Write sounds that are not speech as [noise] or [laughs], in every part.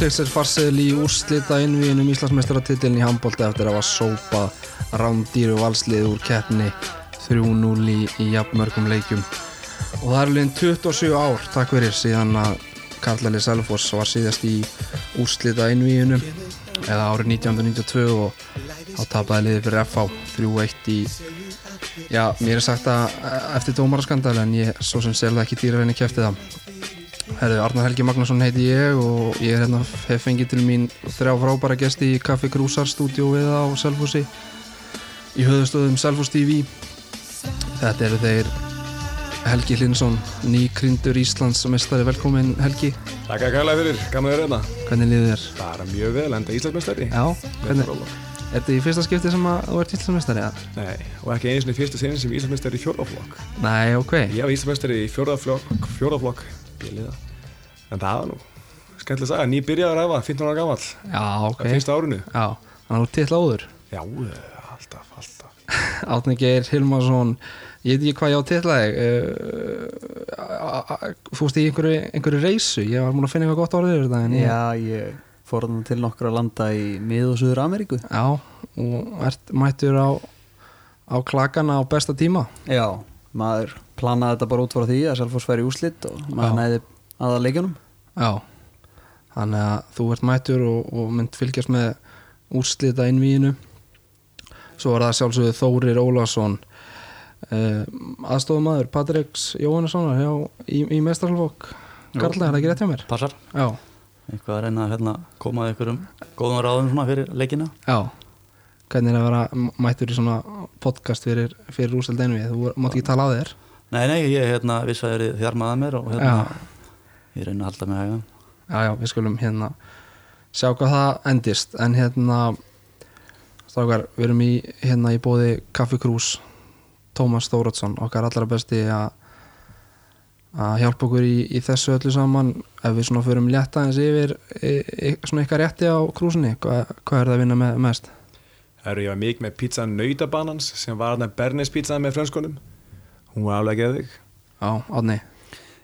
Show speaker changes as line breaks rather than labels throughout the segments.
Tryggt sér farseðil í úrslita innvíðinum Íslandsmeistaratitilin í handbólta eftir að hafa sópa rándýru valslið úr keppni 3-0 í, jafnmörgum leikjum. Og það er líðin 27 ár takk fyrir síðan að Karlali Selfoss var síðast í úrslita innvíðinum eða árið 1992 og þá tapaði liðið fyrir FH 3-1 í já, mér er sagt að eftir dómaraskandal en ég svo sem selða ekki dýra henni kæfti það Herðu, Arnar Helgi Magnússon heiti ég og ég er hérna, hef fengið til mín þrjá frábæra gesti í Kaffi Krúsar stúdíóið á Selfossi í höfustöðum Selfoss TV Þetta eru þeir Helgi Hlinsson, nýkryndur Íslands mestari, velkomin Helgi.
Takk að kæla fyrir, að vera hérna.
Hvernig liður þér?
Bara mjög vel, enda Íslandsmeistari.
Já, hvernig, er þetta í fyrsta skipti sem að þú ert Íslandsmestari? Ja?
Nei, og ekki einu sinni fyrsta sinni sem Íslandsmeistari í fjórðaflokk
Nei, ok.
Ég var Íslandsmeistari í fjórðaflokk, Bíliða En það var nú, skemmtilega að sagja, ný byrjaður að ræfa, 15 ára gammal
Já, ok.
Það fyrsta árinu.
Já, þannig að þú til áður.
Já, alltaf, alltaf. [laughs]
Átni Geir Hilmarsson ég veit ekki hvað ég á til þig þú fórst í einhverju, einhverju reysu ég var múin að finna eitthvað gott orðið þetta en ég,
Já, ég fór þannig til nokkra landa í mið- og Suður Ameríku
já, og ert mættur á á klakana á besta tíma.
Já, maður planaði þetta bara út frá því að Selfoss færi úslitt og maður næði aða leikjunum
já, þannig að þú ert mættur og, og mynd fylgjast með úrslita innvíinu svo er það sjálfsögðu Þórir Ólafsson uh, aðstofumæður Patriks Jóhannessonar hjá, í, í mestralfokk Karla, er það ekki rétt hjá mér?
Passar,
Já,
eitthvað að reyna að hérna, koma að ykkur um góðum ráðum svona fyrir leikina?
Já. Hvernig er að vera m- mættur í svona podcast fyrir, fyrir úrseld einvið, þú mátt ekki tala á þér
Nei, nei, ég hérna viss að þér þjarmaði mér og hérna ég reyna að halda mig hægum
já, já, við skulum hérna sjá hvað það endist. En hérna strákar, við erum í hérna í bóði Kaffi Krús Tómas Þóratsson, okkar allra besti að að hjálpa okkur í, í þessu öllu saman. Ef við svona förum létta eins yfir e, e, svona ykkar rétti á krúsinni hvað, hvað er það að vinna með mest?
Herru, ég var mikið með pizza nautabanans sem var hérna Bernes pizza með frönskunum Hún var alveg geðvig
Já, átni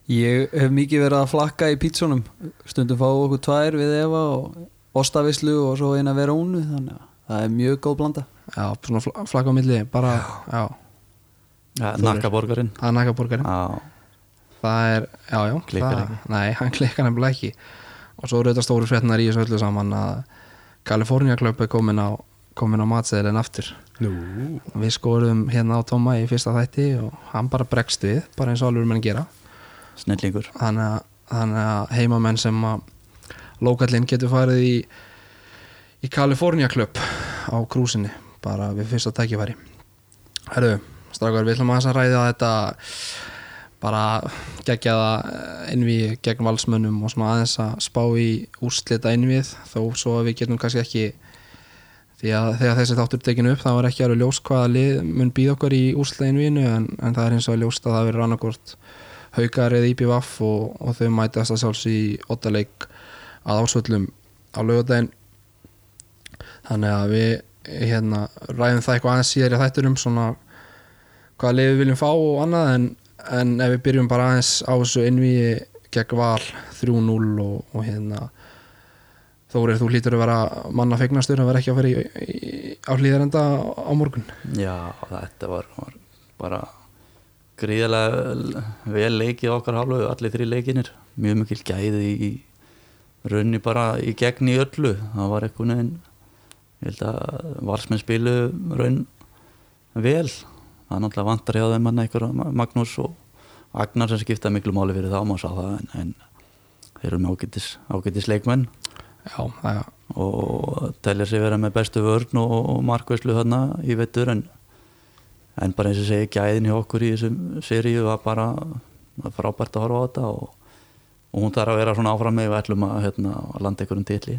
Ég hef mikið verið að flakka í pítsunum stundum fá okkur tvær við Eva og ostavislu og svo eina vera únu þannig að það er mjög góð blanda.
Já, svona fl- flakka á milli, bara, já,
ja,
Þórir.
Nakkaborgarinn.
Það er nækaborgarinn
Já,
það er, já, já
Klikkar
það,
ekki.
Nei, hann klikkar nefnilega ekki. Og svo eru þetta stóru frétnar í þessu öllu saman að California Club er komin á komin á matseðilin aftur.
Nú,
við skorum hérna á Tóma í fyrsta þætti og hann bara bregst við bara eins og alveg menn gera.
Snillingur.
Þannig að, þannig að heimamenn sem að lokallinn getur farið í í California Club á krúsinni bara við fyrsta tækifæri. Herru, strákar, við ætlum aðeins að ræða þetta bara geggjaða innví gegn valsmönnum og svona aðeins að spá í úrslita innvíð þó svo að við getum kannski ekki því að þegar þessi þáttur tekinu upp þá er ekki alveg ljós hvaða lið mun býða okkur í úrslita innvíðinu en, en það er eins og ljóst að það verður annarkort haukar eða IPVF og, og þau mætast að sjálfs í ottaleik að ásvöllum á lögadaginn þannig að við hérna ræðum það eitthvað aðeins síðar í þætturum svona hvaða lið við viljum fá og annað en, en ef við byrjum bara aðeins á þessu innvíi gegn val 3-0 og, og hérna Þórið, þú hlýtur að vera manna fegnastur að vera ekki að vera á hlýðarenda á morgun.
Já, þetta var, var bara gríðarlega vel leikið okkar hálfu, allir þrý leikinir mjög mikil gæði í, raunni bara í gegn í öllu. Það var eitthvað neginn ég held að valsmenn spilu raun vel. Það er náttúrulega vantar hjá þeim hann einhver Magnús og Agnar sem skipta miklu máli fyrir þá má sá það en, en þeir eru með ágætis, ágætis leikmenn
Já, er
og telja sig vera með bestu vörn og, markvæslu þarna í vettur en, en bara eins og segi gæðin hjá okkur í þessum seríu var bara frábært að horfa á þetta og, og hún þarf að vera svona áfram með við ætlum að, hérna, að landa einhverjum titli.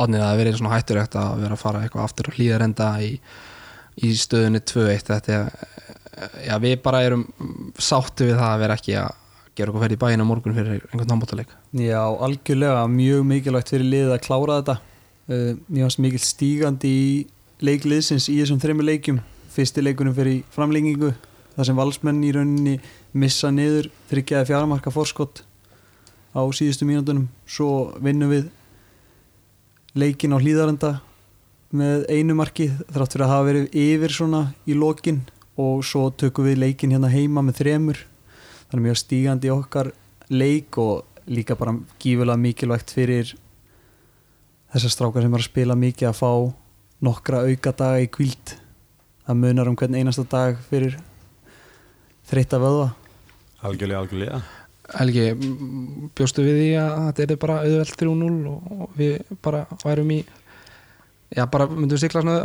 Átnið að það verið svona hættulegt að vera að fara eitthvað aftur og hlýðarenda í, í stöðunni 2-1 þetta er, já við bara erum sátti við það að vera ekki að gera okkur ferð í bæinn á morgun fyrir einhvern handbóttaleik
Já, algjörlega mjög mikilvægt fyrir liðið að klára þetta. Uh, Mér fannst mikil stígandi í leikliðsins í þessum þremmu leikjum. Fyrsti leikunum fyrir framlengingu þar sem valsmenn í rauninni missa niður þryggjaði fjármarka fórskott á síðustu mínútunum. Svo vinnum við leikin á hlýðarenda með einu marki þrátt fyrir að hafa verið yfir svona í lokin. Og svo tökum við leikin hérna heima með þremur þannig mjög stígandi í okkar leik og líka bara gífulega mikilvægt fyrir þessar strákar sem er að spila mikið að fá nokkra auka daga í kvíld það munar um hvern einasta dag fyrir þreytta vöðva.
Algjörlega, algjörlega.
Helgi, bjóstu við því að þetta er bara auðvelt 3-0 og við bara værum í já bara myndum við sikla svona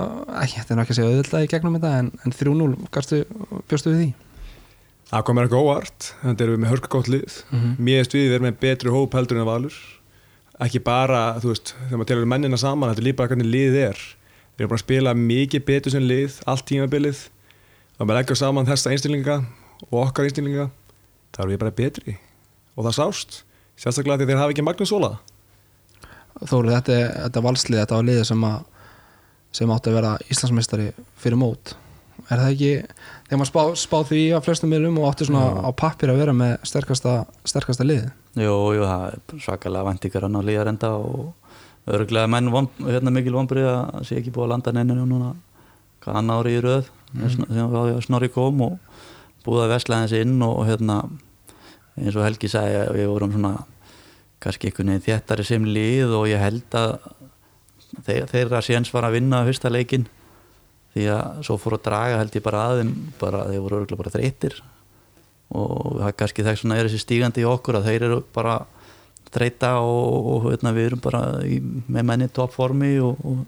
ekki, þetta er náttúrulega ekki að segja auðvitað í gegnum þetta en, en 3-0, gastu, bjóstu við því?
Það komur eitthvað óvart, þetta erum við með hörkagótt lið.
Mm -hmm.
mér veist við, við erum með betri hóp heldur en Valur. Ekki bara, þú veist, þegar maður telur mennina saman, þetta er bara hvernig liðið er. Við erum bara að spila mikið betur sem lið allt tímabilið. Og maður leggja saman þessa einstillinga og okkar einstillinga þá erum við bara betri. Og það sást, sérstaklega því þeir hafa ekki Magnús Óla.
Þóru, þetta, þetta valslið, þetta var liðið sem að sem átti að vera Íslandsmeistari fyrir mót er það ekki, þegar maður spá, spá því á flestum miðlum og átti svona á pappir að vera með sterkasta, sterkasta lið?
Jú, jú, það er svakalega vendingar hann á líðarenda og örglega menn von, hérna mikil vonbrið að sé ekki búið að landa nenninu núna annar ári í röð mm. þegar snorri kom og búið að vesla þessi inn og hérna eins og Helgi sagði að við vorum svona kannski einhvern veginn þéttari sem lið og ég held að þeir, þeirra séns var að vinna fyrsta leikin því að svo fór að draga held ég bara að þeim bara þeir voru örgulega bara þreytir og það er kannski þess vegna er þessi stígandi í okkur að þeir eru bara þreita og, og hérna, við erum bara í, með menni toppformi og, og,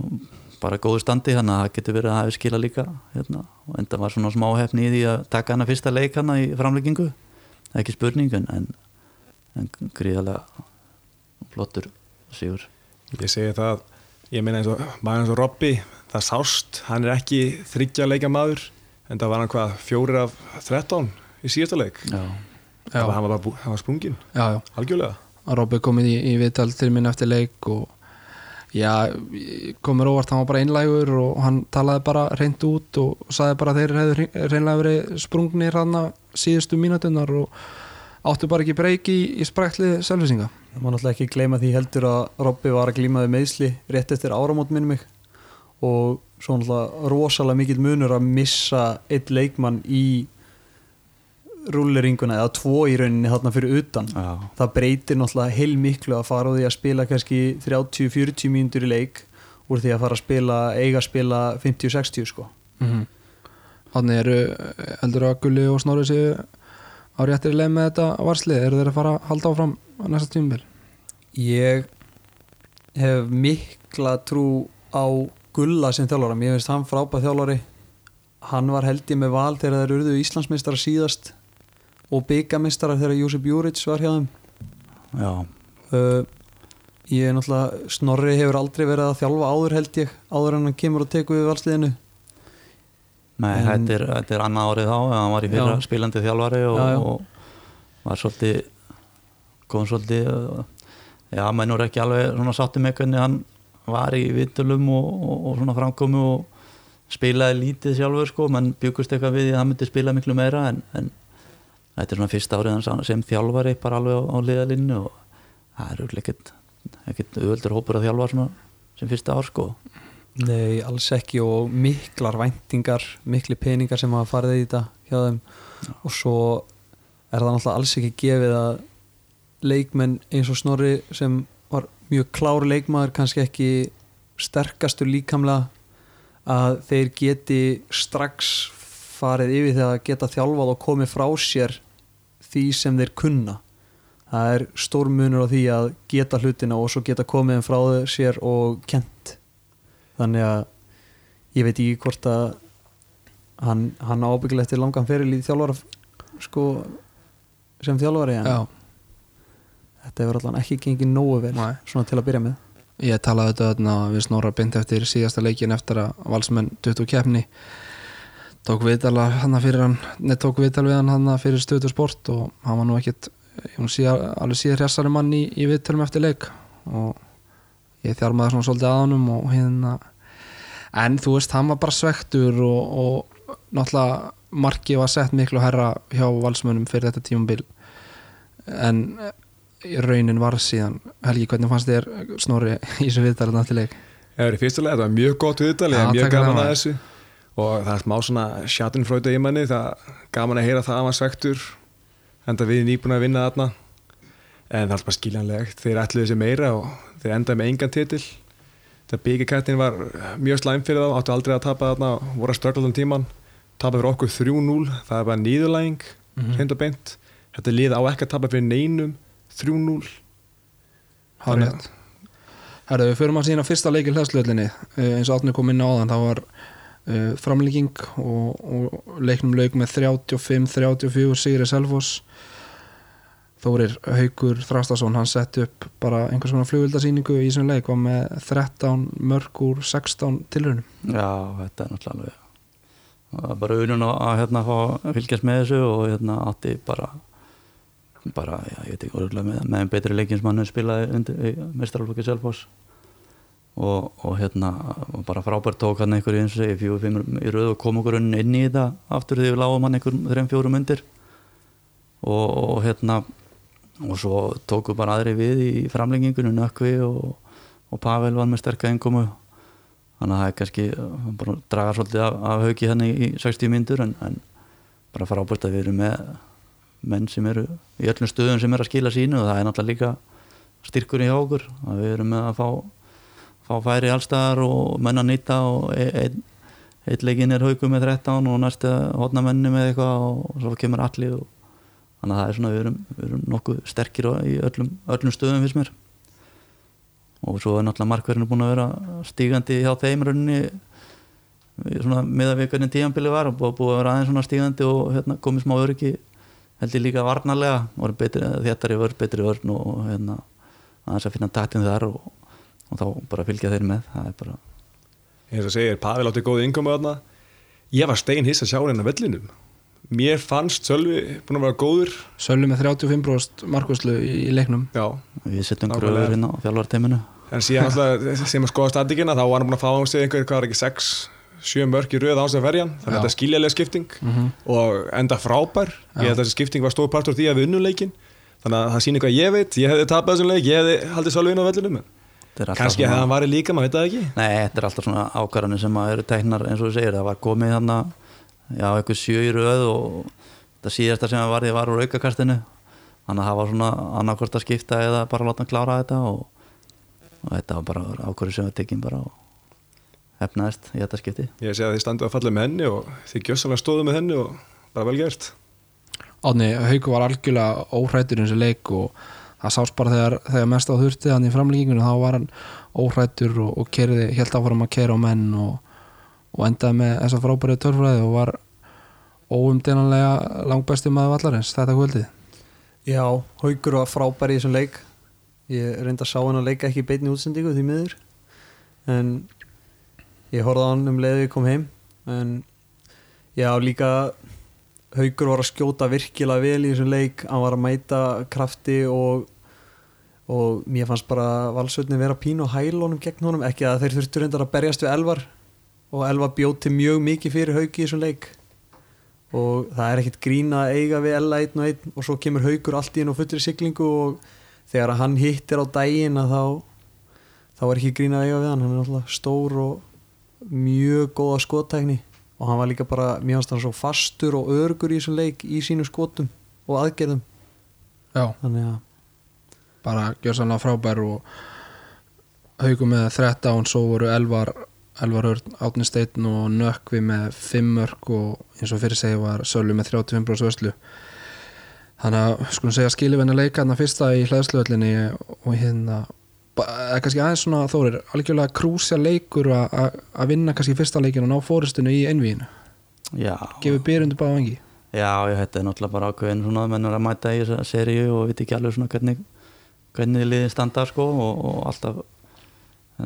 og bara góðu standi þannig að það getur verið að hafi skila líka hérna. og enda var svona smá hefni í því að taka hana fyrsta leik hana í framleggingu ekki spurningun en, en gríðarlega flottur sigur.
Ég segi það, ég meina eins og maður eins og Robby, það sást hann er ekki þryggja leika maður en það var hann hvað, fjórir af 13 í síðasta leik?
Já,
það var, hann var bara bú- hann var sprungin,
já, já.
Algjörlega.
Robby komið í, í viðtal til minn eftir leik og já, komur óvart hann var bara einlægur og hann talaði bara reynd út og sagði bara þeir hefðu reynlega verið sprungnir hann síðustu mínutunar og áttu bara ekki breyki í, í sprækli selvisinga
Það má náttúrulega ekki gleyma því heldur að Robby var að glíma við meðsli rétt eftir áramót minni mig. Og svo náttúrulega rosalega mikill munur að missa eitt leikmann í rúliringuna eða tvo í rauninni þarna fyrir utan.
Já,
það breytir náttúrulega heil miklu að fara á því að spila kannski 30-40 mínútur í leik úr því að fara að spila, eiga að spila 50-60 sko.
Mm -hmm. Þannig eru eldur að Gulli og Snorri séu á réttir leið með þetta varslið eru þeir að fara að halda áfram á næsta tímubil
Ég hef mikla trú á Gulla sem þjálfara, mér finnst hann frábæð þjálfari. Hann var held ég með val þegar þeir urðu Íslandsmeistara síðast og byggamistara þegar Jósef Júrits var hjá þeim.
Já,
uh, ég er náttúrulega Snorri hefur aldrei verið að þjálfa áður held ég áður en hann kemur og tekur við valsliðinu
Nei,
En-
þetta, er, þetta er annað árið þá hann var í fyrra
Já.
spilandi þjálfari og,
Já, já.
og var svolítið kom svolítið uh, já, menn voru ekki alveg svona sátti með hvernig hann var í vittulum og, og, og svona framkomu og spilaði lítið sjálfur sko, menn byggust eitthvað við því að hann myndi spila miklu meira en, en þetta er svona fyrsta árið sem þjálfari bara alveg á, liðalinnu og það er ekkert auðvöldur hópur að þjálfa svona sem fyrsta ár sko
Nei, alls ekki og miklar væntingar, mikli peningar sem hafa farið í þetta hjá þeim. Og svo er það náttúrulega alls ekki gefið að leikmenn eins og Snorri sem var mjög klár leikmaður, kannski ekki sterkastur líkamlega að þeir geti strax farið yfir þegar að geta þjálfað og komið frá sér því sem þeir kunna. Það er stór munur á því að geta hlutina og svo geta komið frá sér og kent þannig að ég veit ekki hvort að hann, hann ábyggilegt til langan feril í þjálfara sko sem þjálfari en
Já,
þetta hefur allan ekki gengið nógu vel
Nei.
svona til að byrja með.
Ég talaði þetta þarna við snorra beint eftir síðasta leikin eftir að valsmenn 20 keppni. Tók viðtala hann fyrir hann nei, tók viðtal við hann hann fyrir stöðu sport og hann var nú ekkit alveg síðan hrjassari mann í, í viðtalum eftir leik og ég þjármaði svona svolítið að honum og hérna en þú veist, hann var bara svektur og, og náttúrulega marki var sett miklu herra hjá valsmönnum fyrir þetta tímabil. En raunin var síðan Helgi, hvernig fannst þér snorri í þessu viðtalið náttúrulega
Það er í fyrstulega, þetta var mjög gott
Já,
er mjög gaman að
það.
þessu. Og það er smá svona sjatinfröytu í manni, það gaman að heyra það að maður svektur, enda við nýbúin að vinna þarna en það er bara skiljanlegt, þeir ætluðu þessi meira og þeir endaði með engan titil þegar byggjarkættin var mjög slæm fyrir þá, áttu aldrei að tapa þarna voru að ströggla þann tíman, tapa fyrir okkur 3-0, það er bara nýðurlæging
Mhm.
hreint og beint, þetta lið á ekki að tapa fyrir neinum 3-0
Hárið Herðu, við förum að sína fyrsta leikil hlæðslöðlinni eins og átni kom inn á áðan það var uh, framlíking og, og leiknum lauk með 35-34 Sigri Selfoss Þórir Haukur Þrastason hann sett upp bara einhvers konar flugvildasýningu í þessum leik og með 13 mörg úr 16 tilraunum.
Já, þetta er náttúrulega það var bara unun að, hérna fá fylgjast með þessu og hérna átti bara bara, já, ég veit ekki orðlega með, með einn betri hefur spilaði mestralflokki Selfoss. Og, og hérna og bara frábært tók hann einhverju eins og í röð og kom okkur inn í þetta aftur því við lágum hann einhver þreim fjórum undir. Og, og hérna og svo tóku bara aðri við í framlengingunum Nökkvi og, og Pavel var með sterka einkomu þannig að það er kannski bara draga svolítið af, af hauki hann í 60 myndur en, en bara frábært að við erum með menn sem eru í öllum stöðum sem eru að skila sínu og það er náttúrulega líka styrkur í hjá okkur að við erum með að fá, fá færi allstaðar og menn að nýta og e- einn ein leikinn er hauku með 13 og næstu hodna menni með eitthvað og svo kemur allir og þannig að það er svona við erum, við erum nokkuð sterkir í öllum, öllum stöðum fyrst mér. Og svo er náttúrulega markverðinu búin að vera stígandi hjá þeim rauninni svona með að við hvernig tíðanbili var og búið að vera aðeins svona stígandi og hérna, komið smá öryggi held ég líka varnarlega. Betri, þéttari vörn, betri vörn og hérna, aðeins að finna taktin þar og, og þá bara fylgja þeir með. Það er bara,
eins og segir, Pavel átti góði innkomu þarna. Ég var stein hiss að sjá hérna vellinum mér fannst Sölvi búin að vera góður.
Sölvi með 35% markvæslu í, í leiknum.
Já,
við setjum gröður hérna á þjálfarteiminu
en síðan alltaf sem að skoða statikina þá var hann búin að fá á sig einhver, hvað var ekki, 6 7 mörg í röð á sig að verja hann þannig að þetta er skiljalega skipting
Mhm.
og enda frábær. Ég
Já.
held að þessi skipting var stór partur því að við unnum leikin þannig að það sýnir hvað ég veit. Ég hefði tapað þessum leik, ég hefði haldið Sölvi inn á vellinum en
Þetta er alltaf
kannski
svona-
hefði hann varið líka, maður veit það ekki.
Nei, þetta er alltaf svona ákvarðanir sem að eru teknar eins og þú segir, það var komið hann já, eitthvað sjö í röð og það síðasta sem það var, ég var úr aukakastinu þannig að það var svona annarkvort að skipta eða bara láta hann klára þetta og, og þetta var bara ákvarður sem við tekjum bara og hefnaðist í þetta skipti.
Ég segi að þið standu að falla með henni og þið gjössalega stóðu með henni og bara vel gert.
Átni, Hauku var algjörlega óhrættur í þessu leik og það sást bara þegar, þegar mest á þurfti hann í framlíkingunum þá var hann óhrættur og, og kerði, helt áfram að kera á menn og, og endaði með þessa frábæri törfræði og var óumdeinanlega langbæsti maður vallarins þetta kvöldið.
Já, Haugur var frábær í þessum leik. Ég reynda að sá hann að leika ekki í beinni útsendingu því miður. En ég horfði á hann um leiði ég kom heim. En já líka Haugur var að skjóta virkilega vel í þessum leik. Hann var að mæta krafti og og mér fannst bara valsvöldin vera pínu og hælunum gegn honum. Ekki að þeir þurftu reyndar að berjast við Elvar og Elvar bjóti mjög mikið fyrir Haugi í þessum leik. Og það er ekkert grín að eiga við Ella einn og einn. Og svo kemur haugur allt í henn og fullri siglingu og þegar hann hittir á daginn að þá þá er ekki grín að eiga við hann. Hann er alltaf stór og mjög góða skottækni. Og hann var líka bara mjög hans svo fastur og örgur í þessum leik í sínu skotum og aðgerðum.
Já,
að
bara gjörsanlega frábær og Hauku með 13 svo voru Elvar Elvar Örn, Átni Steinn og Nökkvi með 5 mörg og eins og fyrir segi var Sölvi með 35% vörslu. Þannig að skulum segja skilivenni leika þarna fyrsta í hlæðsluöllinni og hérna kannski aðeins svona þórir algjörlega krúsja leikur að- vinna kannski fyrsta leikin og ná fóristinu í einvíinu gefur byrjundu báða vengi
já, ég er náttúrulega bara ákveðin svona að menn er að mæta í þessa seríu og veit ekki alveg svona hvernig hvernig liðin standa sko og, og alltaf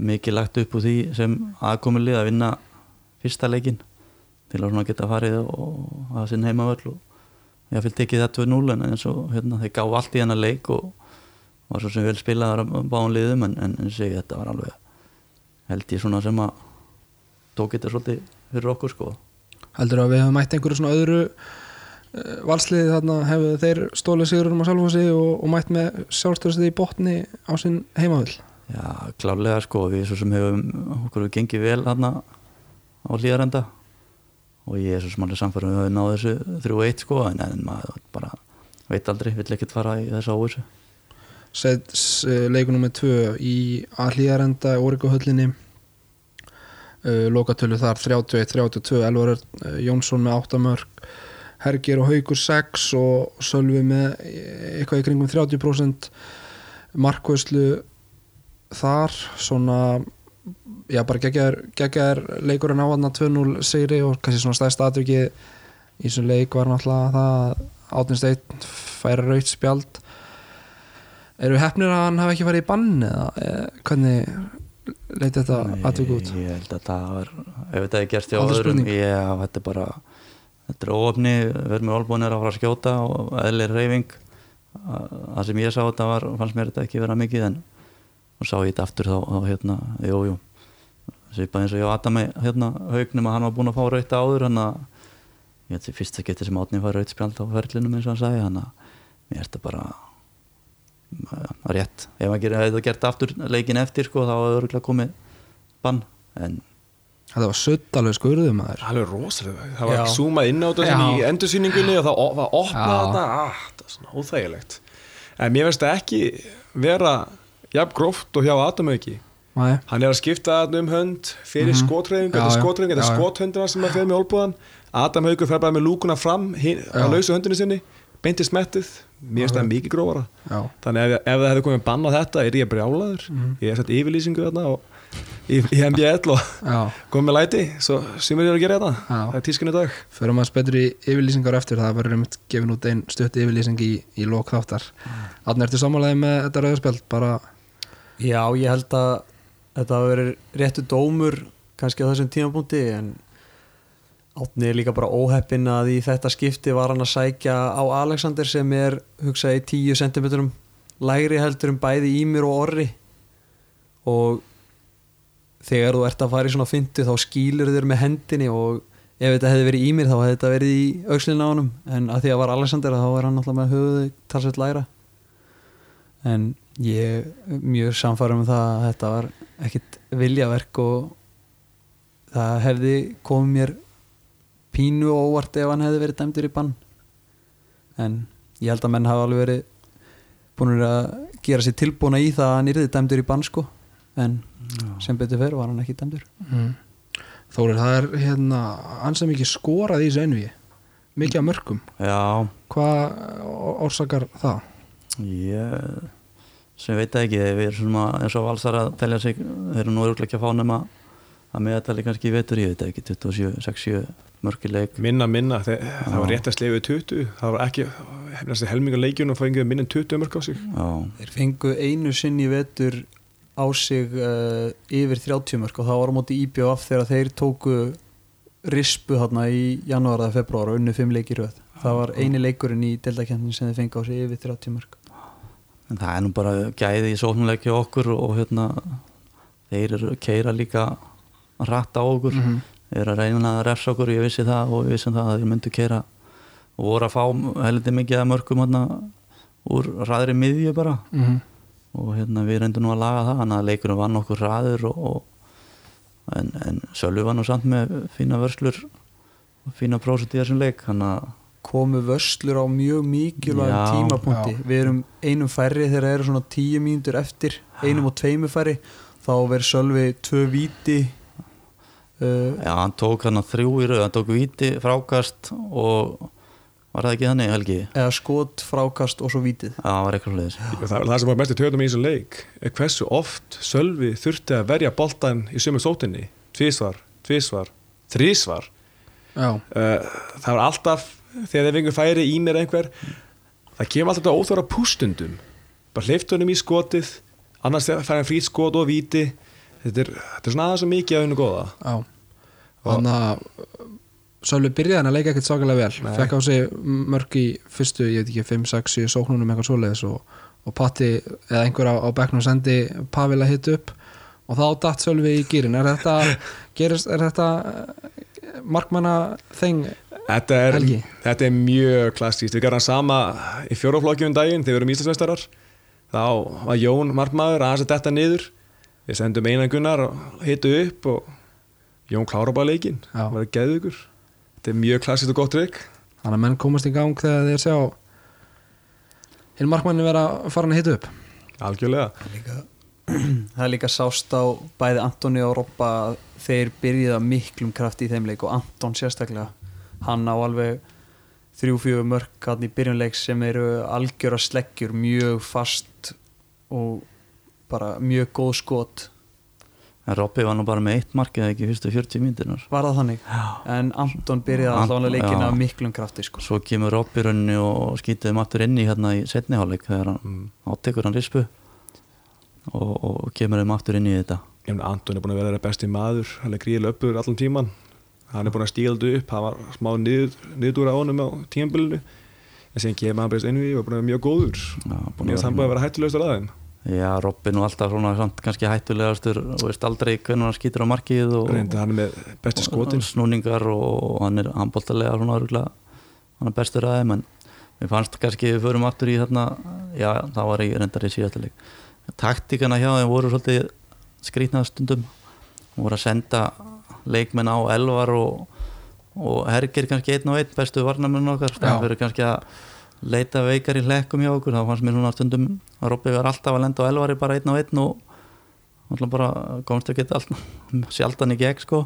mikið lagt upp úr því sem aðkomulið að vinna fyrsta leikin til að svona geta farið og að sinn heimavöll og ég fylgdi ekki það 2-0 en eins og hérna, þeir gáðu allt í hennar leik og var svo sem vel spilaðar á báðum liðum en, en, en segi þetta var alveg held ég svona sem að tók þetta svolítið fyrir okkur sko.
Heldur að við hefum mætt einhverju svona öðru uh, valsliðið þarna hefðu þeir stólið sigurinn á Salfossi og, og mætt með sjálfstöðsið í botni á sinn heimavill
Já, klálega sko, við svo sem hefum okkur hefur gengið vel þarna á hlýðarenda og ég er svo sem alveg samfærum við höfum náð þessu 3-1 sko en, en maður bara veit aldrei, vill ekkert fara í þessu óvissu.
Sets uh, leikunum með tvö í Allíðarenda Órikuhöllinni uh, lokatölu þar 31-32 Elvar uh, Jónsson með 8 mörg Hergir og Haugur 6 og Sölvi með eitthvað í kringum 30% markvæslu þar svona já bara geggjaður leikurinn á hann 2-0 sigri og kannski svona stæðst aðvikið í þessum leik var náttúrulega það Átni Steinn færa raut spjald. Eru hefnir að hann hafi ekki farið í bann eða eh, hvernig leiti þetta atvik út?
Ég held að það var, ef þetta er gert í
spurning.
Já, þetta er bara þetta er óöfni, við erum með olbúinir að fara að skjóta og eðlir reyfing það sem ég sá þetta var, fannst mér þetta ekki vera mikið en og sá ég þetta aftur þá, þá hérna, jú, jú. Svipað eins og ég og Adami hérna haugnum að hann var búinn að fá rauta áður hann að ég held því fyrsta geti sem átni fær rautspjald á ferlinum eins og hann sagði hann að mér er þetta bara ja, rétt, ef maður gerir- hefði það gert aftur leikin eftir sko, þá hefði örgulega komið bann en
þetta var sutt alveg skurðum maður.
Það er alveg rosalega, það var zoomað inn á þetta í endursýningunni og það var opnað þetta, ah, það er svona óþægilegt. En mér finnst það ekki vera jafn gróft og hjá Adam ekki
Nei.
hann er að skipta um hönd fyrir mm
Mhm.
skotræðingu, þetta er skotræðingu þetta er skothöndina sem að fer með olbúðan Adam Haugur fer bara með lúkuna fram
Já.
lausu höndinu sinni, beinti smettið. Mér finnst það mikið grófara.
Já.
þannig ef, ef það hefði komið bann á þetta er ég brjálaður.
Mhm.
ég hef sett yfirlýsingu þarna og, í, í MBL og [laughs] komið með læti svo sumir eru að gera þetta.
Já.
það er tískunni dag.
Förum að betur í yfirlýsingar eftir. Það verður einmitt gefin út einn stutt yfirlýsing í, í lók þáttar. Þannig ertu sammálaði með þetta rauðspjald bara
Já, ég held að þetta hafi verið réttu dómur kannski á þessum tímapunkti en Átni er líka bara óheppin að í þetta skipti var hann að sækja á Alexander sem er hugsaði 10 cm lægri heldur um bæði Ímir og Orri. Og þegar þú ert að fara í svona fyndu þá skýlur þér með hendinni og ef þetta hefði verið Ímir þá hefði þetta verið í aukslinn á honum. En að því að var Alexander þá er hann alltaf með höfuðu talsveit lægra. En ég er mjög samfærum um það að þetta var ekkit viljaverk og það hefði komið mér pínu og óvart ef hann hefði verið dæmdur í bann. En ég held að menn hafa alveg verið búin að gera sér tilbúna í það að hann yrði dæmdur í bann sko. En sem betur fyrir var hann ekki dæmdur.
Mm. Þórir, það er hérna ansið mikið skorað í þessu envi mikið af mörgum
já,
Hvað orsakar það?
Ég sem veit það ekki, við erum svona eins og valsar að telja sig, þeir eru nú örgulega ekki að fá nema að meðatali kannski í vetur, ég veit það ekki 27, 6-7 mörgileik
minna, minna, Þe, það var rétt að slefu 20 það var ekki, hefnast helminga leikjun og fængið minn en 20 mörg á sig.
Já,
þeir fengu einu sinni í vetur á sig uh, yfir 30 mörg og það var á móti IBF þegar þeir tóku rispu hérna í janúar eða februar og unnu 5 leikir röð. Það var eini leikurinn í deltakendin sem þeir fengu á sig yfir 30 mörg
en það er nú bara gæði í sóknuleiki okkur og hérna þeir eru keira líka að ratta á okkur.
Mhm.
þeir eru að reyna að refsa okkur, ég vissi það og við vissum það að þeir myndu keira og voru að fá heldur mikið að mörgum hérna úr ræðri miðju bara.
Mm
og hérna við reyndum nú að laga það þannig að leikurinn vann okkur ræður og, og en, en Sölvi var nú samt með fína vörslur og fína prósut í þessum leik þannig að
komu vörslur á mjög mikilvægum tímapunkti.
Já.
við erum einum færri þegar það eru svona tíu mínútur eftir einum og tveimu færri þá verður Sölvi tvö víti uh,
já, hann tók hann þrjú í rauð, hann tók viti, frákast og var það ekki þannig Helgi?
eða skot, frákast og svo vítið.
Já, það var eitthvað hlutis
það, það sem var mest í töðum í þessum leik er hversu oft Sölvi þurfti að verja boltan í sömu sótinni tvísvar, tvísvar, þrísvar
Já,
uh, það var alltaf þegar þeir fengur færi í mér einhver það kemur alltaf þetta óþvara pústundum. Bara hleyft honum í skotið annars fær hann frýt skot og víti. Þetta er, þetta er svona aðeins svo mikið af hennu góða.
Já. Þannig að Sölvi byrjaði hann að leika ekkert svakalega vel.
Nei.
fekk á sig mörg í fyrstu, ég veit ekki 5, 6, 7 sóknunum eitthvað svoleiðis og, og Patti eða einhver á, á bekknum sendi Pavel að hitta upp og þá datt Sölvi í gýrin er þetta, gerist, er þetta eh, markmanna þeng
Þetta er, þetta er mjög klassíst, við gerðum sama í fjóraflokki um daginn þegar við erum Íslandsmeistarar. Þá var Jón markmaður aðeins að detta niður. Við sendum einan gunnar og hitu upp og Jón klára bara leikinn.
Já.
var geðu ykkur þetta er mjög klassíst og gott trygg.
Þannig að menn komast í gang þegar þeir sjá hinn markmanni vera farin að hita upp.
Algjörlega.
Líka, [clears throat] það er líka sást á bæði Antoni og Robba að þeir byrjuði að miklum kraft í þeim leik og Anton sérstaklega hann á alveg þrjú fjögur mörk hann í byrjunleik sem eru algjöra sleggjur mjög fast og bara mjög góð skot
en Robby var nú bara með eitt mark eða ekki fyrstu 40 mínútunar
var það þannig en Anton byrjaði allavega leikin
já.
af miklum krafti sko.
svo kemur Robby rauninni og skýtið um aftur inn í hérna í setniháleik þegar hann
mm.
áttekur hann rispu og, og kemur um aftur inn í þetta
Anton er búin að vera besti maður hann er gríðilega uppur allan tíman hann er búin að stígaldu upp, hann var smá niður, á honum á tímanbylunu en síðan kemur hann bara inn við og búin að vera mjög góður. Mér
að
hann búin að vera hættulegastur aðeim
Já, Robby nú alltaf svona samt kannski hættulegastur og veist aldrei hvernig hann skýtur á markið og,
reynda hann er með besti skotin.
og snúningar og hann er handbóltalega svona örgulega hann er bestur aðeim en mér fannst kannski við förum aftur í þarna já, það var í reyndar í síðastileg taktíkana hjá þeim voru svolítið skrítnað stundum. Voru að senda leikmenn á elvar og, og hergir kannski einn og einn bestu varnamenn okkar
Já.
það fyrir kannski að leita veikar í hlekkum hjá okkur. Þá fannst mér svona stundum að Robby var alltaf að lenda á elvari bara einn og einn og alltaf bara komst ekki alltaf [laughs] sjaldan í gegn sko.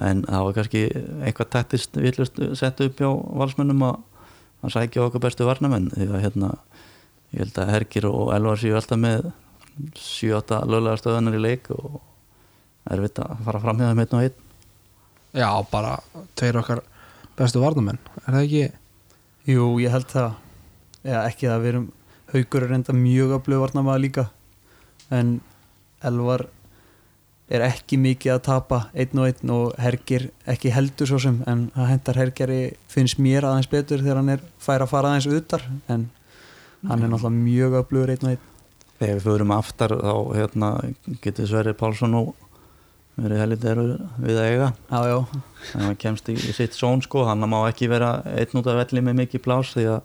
En það var kannski eitthvað taktist villust sett upp hjá valsmönnum að, að sækja okkur bestu varnamenn því að hérna ég held að Hergir og Elvar séu alltaf með 7-8 löglega stöðunar í leik og erfitt að fara fram hjá þeim einn og einn.
Já, bara tveir okkar bestu varnamenn Er það ekki?
Jú, ég held það. Já, ekki það, við erum haugur er enda mjög að blöðvarna maður líka en Elvar er ekki mikið að tapa einn og einn og Hergir ekki heldur svo sem en það hendar Hergeri finnst mér aðeins betur þegar hann er fær að fara aðeins utar en hann er náttúrulega mjög að blöður einn og einn.
Þegar við förum aftar þá hérna, getur Sverri Pálsson og verið eru við að eiga.
Já, já,
en hann kemst í, í sitt són sko. Hann má ekki vera einn út af velli með mikið plás því að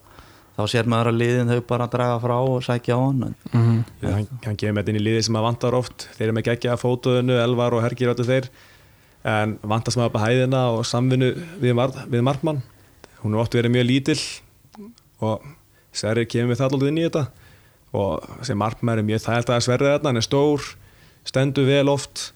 þá sér maður að liðin þau bara draga frá og sækja á hann.
Mm -hmm.
Já, hann, hann kemur með þetta inn í liði sem að vantar oft. Þeir eru með geggja fótuðinu, Elvar og Hergir öllu þeir. En vantast maður upp að hæðina og samvinnu við, mar við markmann. Hún er oft verið mjög lítill og Sverrir kemur með það alltaf inn í þetta. Og sem markmann er mjög þægilt að Sverrir þetta, hann er stór stendur vel oft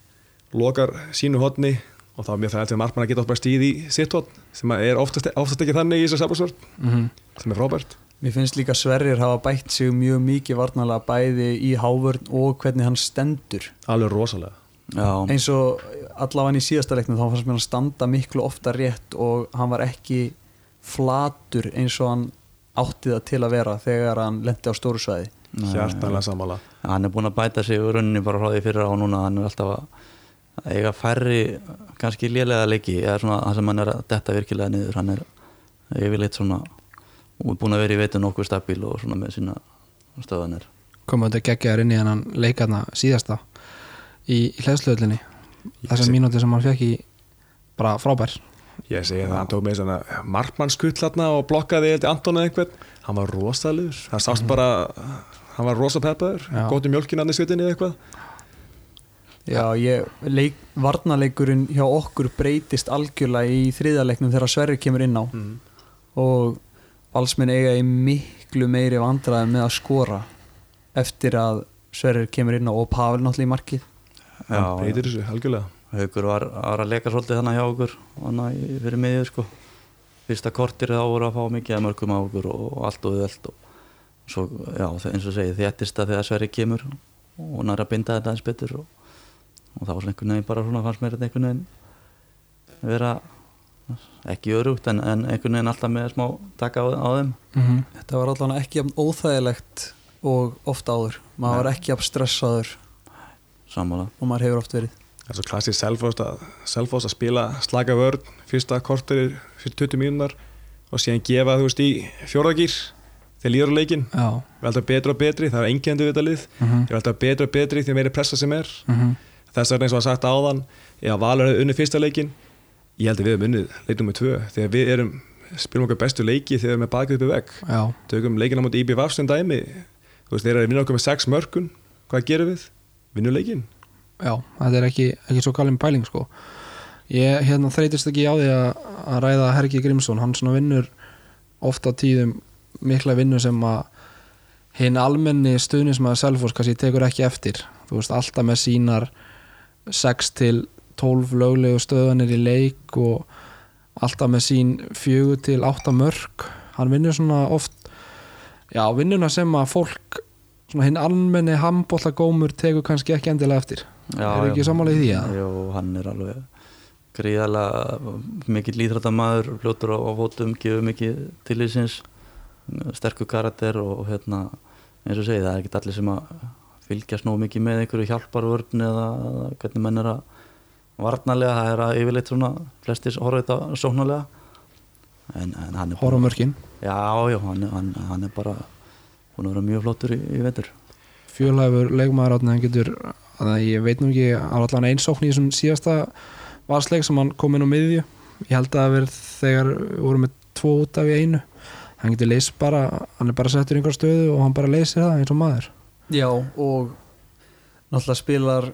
lokar sínu hodni og þá er mjög þægilt sem markmann að geta bara stíð í sitt hodn sem er oftast, oftast ekki þannig í þessu sabbarsvörn
Mhm.
sem er frábært.
Mér finnst líka Sverrir hafa bætt sig mjög mikið varnalega bæði í hávörn og hvernig hann stendur.
Alveg rosalega.
Já,
eins og allavega í síðasta leiknum þá fannst mér hann standa miklu ofta rétt og hann var ekki flatur eins og hann átti það til að vera þegar hann lendi á stóru svæði.
Hjartanlega sammála.
Hann er búin að bæta sig úr rauninni bara frá því fyrir á núna hann er alltaf að eiga færri kannski lélega leiki eða svona það sem hann er að detta virkilega niður hann er yfirleitt svona og er búin að vera í veitu nokkuð stabíl og svona með sína stöðanir
komum þetta geggjaður inn í hennan leikarna síðasta í, í hlæðslöðlinni þessar mínúti sem hann fekk í bara frábær.
Ég segi það, hann tók með svona markmannskull hérna og blokkaði eitthvað Anton eða einhvern. Hann var rosalegur, það sást bara hann var rosa peppaður,
Já.
gótt í mjölkin annars sveitinni eða eitthvað
Já, ég, leik, varnaleikurinn hjá okkur breytist algjörlega í þriðaleiknum þegar Sverri kemur inn á.
Mm.
og valsmenn eiga í miklu meiri vandræðum með að skora eftir að Sverri kemur inn á og Pavel náttúrulega í markið.
Hann breytir þessu, algjörlega.
Haukur var, var að leka svolítið þannig hjá okkur fyrir miðjur sko. Fyrsta kortir þá voru að fá mikið að mörgum á okkur og, allt og þelt og svo, já, eins og segi þéttist að þegar Sverri kemur og næra að binda þetta eins betur og, og það var svona einhvern veginn bara svona fannst mér þetta einhvern veginn vera ekki örugt en, en einhvern veginn alltaf með smá taka á, á þeim.
Mm -hmm.
Þetta var allavega ekki jafn óþægilegt og ofta áður. Maður var ekki jafn stressaður.
Sammála.
Og maður hefur oft verið.
Það er svo klassið Selfoss að, spila slaka vörn, fyrsta kortir fyrir 20 mínúnar og síðan gefa þú veist í fjórðagýr þegar líður leikin,
Já.
Við alltaf betri og betri það er engjandi við þetta lið,
mm -hmm.
þeir eru alltaf betri og betri því meiri pressa sem er.
Mm -hmm.
Þess vegna eins og að sagt áðan ef Valur hefði unni fyrsta leikin ég held að við erum unnið leitum með tvö þegar við erum, spilum okkar bestu leiki þegar við erum með bakið uppi vegg.
Já,
tökum leikina mútið IB Vafs sem dæmi. Þú veist, þeir eru að vinna okkur með sex mörkun. Hvað gerum við? Vinnum leikin
já, þetta er ekki, ekki svo galin pæling sko. Ég hérna þreytist ekki á því að, að ræða Hergi Grímsson, hann svona vinnur ofta tíðum mikla vinnu sem að hinn almenni stuðnismæður Selfoss kannski tekur ekki eftir. Þú veist, alltaf með sínar 6 til 12 löglegu stöðanir í leik og alltaf með sín 4 til 8 mörg hann vinnur svona oft já, vinnuna sem að fólk svona hinn almenni handbóllagómur tekur kannski ekki endilega eftir
Já,
Er ekki
já.
sammála í því, eða?
Jú, hann er alveg gríðarlega mikill líþrættamaður, fljótur á, á fótum, gefur mikið tilísins, sterkur karakter og hérna, eins og segi, það er ekki allir sem að fylgjast nóg mikið með einhverju hjálparvörn eða, hvernig menn er að varnarlega, það er að yfirleitt svona flestir horfa þetta sóknarlega. En, en hann er bara,
horfamörkin,
já, já, hann, er- hann, hann er bara búin að vera mjög flottur í, í vetur.
Fjölhæfur leikmaður átni, hann getur, að ég veit nú ekki allan einsókn í þessum síðasta valsleik sem hann kom inn á miðju. Ég held að það verð þegar við vorum með tvo út af í einu. Hann getur leys bara, hann er bara settur í einhver stöðu og hann bara leysir það eins og maður
Já, og náttúrulega spilar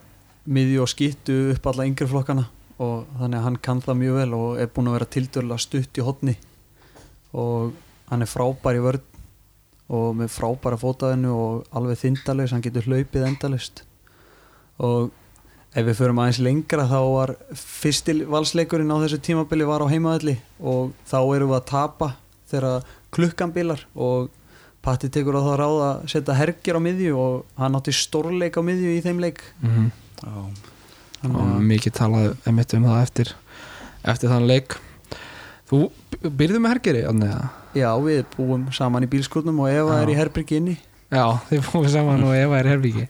miðju og skýttu upp alla yngri flokkana. Og þannig að hann kann það mjög vel og er búin að vera tildurlega stutt í hotni og hann er frábær í vörn og með frábæra fótaðinu og alveg þindalaus, hann getur hlaupið endalust og ef við förum aðeins lengra þá var fyrstil valsleikurinn á þessu tímabili var á heimaðalli og þá erum við að tapa þegar klukkan bilar og Patti tekur á það ráð að setja hergir á miðju og hann átti stórleik á miðju í þeim leik
mm -hmm. Og
að-
mikið talað emitt um það eftir eftir þann leik þú byrðu með eða?
Já, við búum saman í bílskotnum og Eva
Já.
er í herbyrgi inni
já, þið fóðu saman og Eva er herbyggi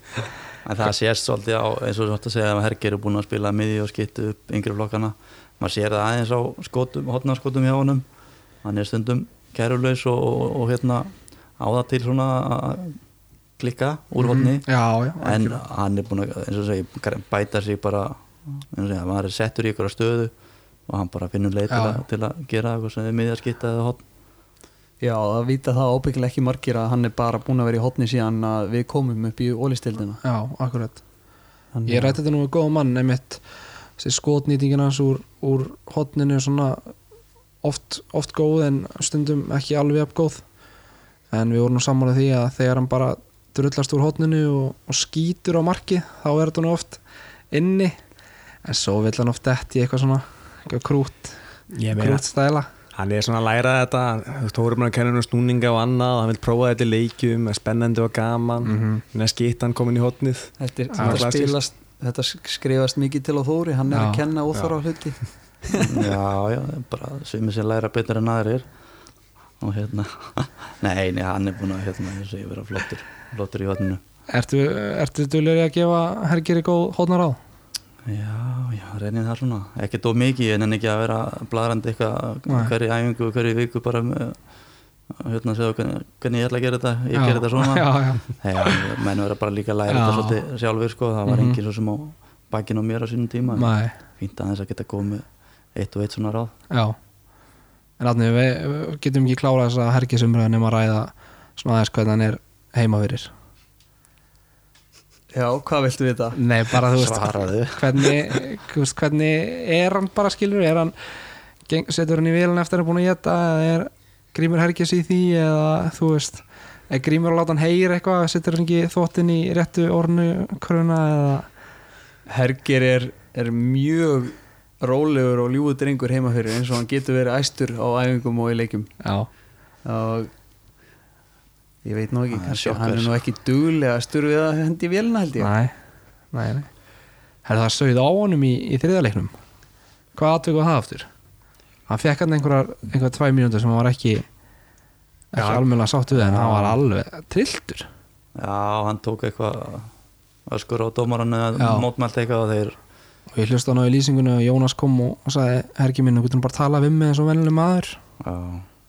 En það sést svolítið á, eins og þú ætti að segja að Herger er búin að spila miði og skittu upp yngri flokkana. Maður sér það aðeins á skotum, hotnarskotum hjá honum. Hann er stundum kærulaus og, og, og hérna á það til svona að klikka úr hotni.
já, já,
En
algjörlega.
hann er búin að, eins og segja, bæta sig bara, eins og segja, maður er settur í ykkur stöðu og hann bara finnur leið til, að- til að gera eitthvað sem er miðja skitta eða hotn.
Já, það vita það ábyggilega ekki margir að hann er bara búin að vera í hotni síðan að við komum upp í ólistildina
já, akkurat Ég rætti þetta nú með góða mann þessi skotnýtingin hans úr, úr hotninu svona oft, oft góð en stundum ekki alveg upp góð en við vorum nú sammála því að þegar hann bara drullast úr hotninu og, og skýtur á marki þá er þetta nú oft inni. En svo vill hann oft detti í eitthvað svona eitthvað krút,
ég meina,
krút stæla.
hann er svona að læra þetta þú voru bara að kenna hann snúninga og annað hann vil prófa þetta í leikjum, er spennandi og gaman.
Mm -hmm.
mm. skittan komin í hotnið
Þetta, er, þetta, spilast, þetta skrifast mikið til á Þóri hann er
Já.
að kenna óþára hluti. [laughs]
Já, já, bara svimið sér læra betur en aðrir og hérna [laughs] nei, nei, hann er búin að hérna, ég segi, vera flottur, flottur í hotninu
Ertu, ertu duðlega að gefa Hergeri góð hotnar á?
já, já, reynið það svona ekki dó mikið, en en ekki að vera bladrandi eitthvað hverju æfingu, hverju viku bara hérna að segja hvernig, hvernig ég ætla að gera þetta ég
Já,
gera þetta svona. [laughs]
Já, já.
já, menn vera bara líka að læra
Já.
þetta svolítið sjálfur sko, það var
Mhm.
engin svo sem á bakinn á mér á sínum tíma.
Nei,
fínt aðeins að geta komið eitt og eitt svona ráð.
Já En átni, við getum ekki klárað þess að hergisumröðin nema að ræða svona aðeins hvernig hann er heima fyrir.
Já, hvað viltu vita?
Nei, bara þú veist hvernig, hvernig er hann bara skilur, er hann setur hann í vélun eftir að hann er búin að geta eða er grímur hergis í því eða þú veist, er grímur að láta hann heyra eitthvað, setur hann ekki þóttin í réttu ornu kruna eða?
Herger er, er mjög rólegur og ljúður drengur heima fyrir eins og hann getur verið æstur á æfingum og í leikjum.
Já,
og ég veit nú ekki, kannski hann er nú ekki duglega æstur við að hendi vélina held ég.
Nei nei, nei. Er það sögð á honum í, í þriðaleiknum hvað var það aftur? Hann fekk hann einhverjar, einhverjar tvæ mínútur sem hann var ekki ekki
Já.
almennilega sátt við en hann var alveg trilltur
Já, hann tók eitthvað öskur á dómaran eða
Já.
mótmælt eitthvað og þeir
og ég hlusta hann á í lýsingunni og Jónas kom og, og sagði hergi minn, þú getur bara að tala við mig eins og vennileg maður.
Já,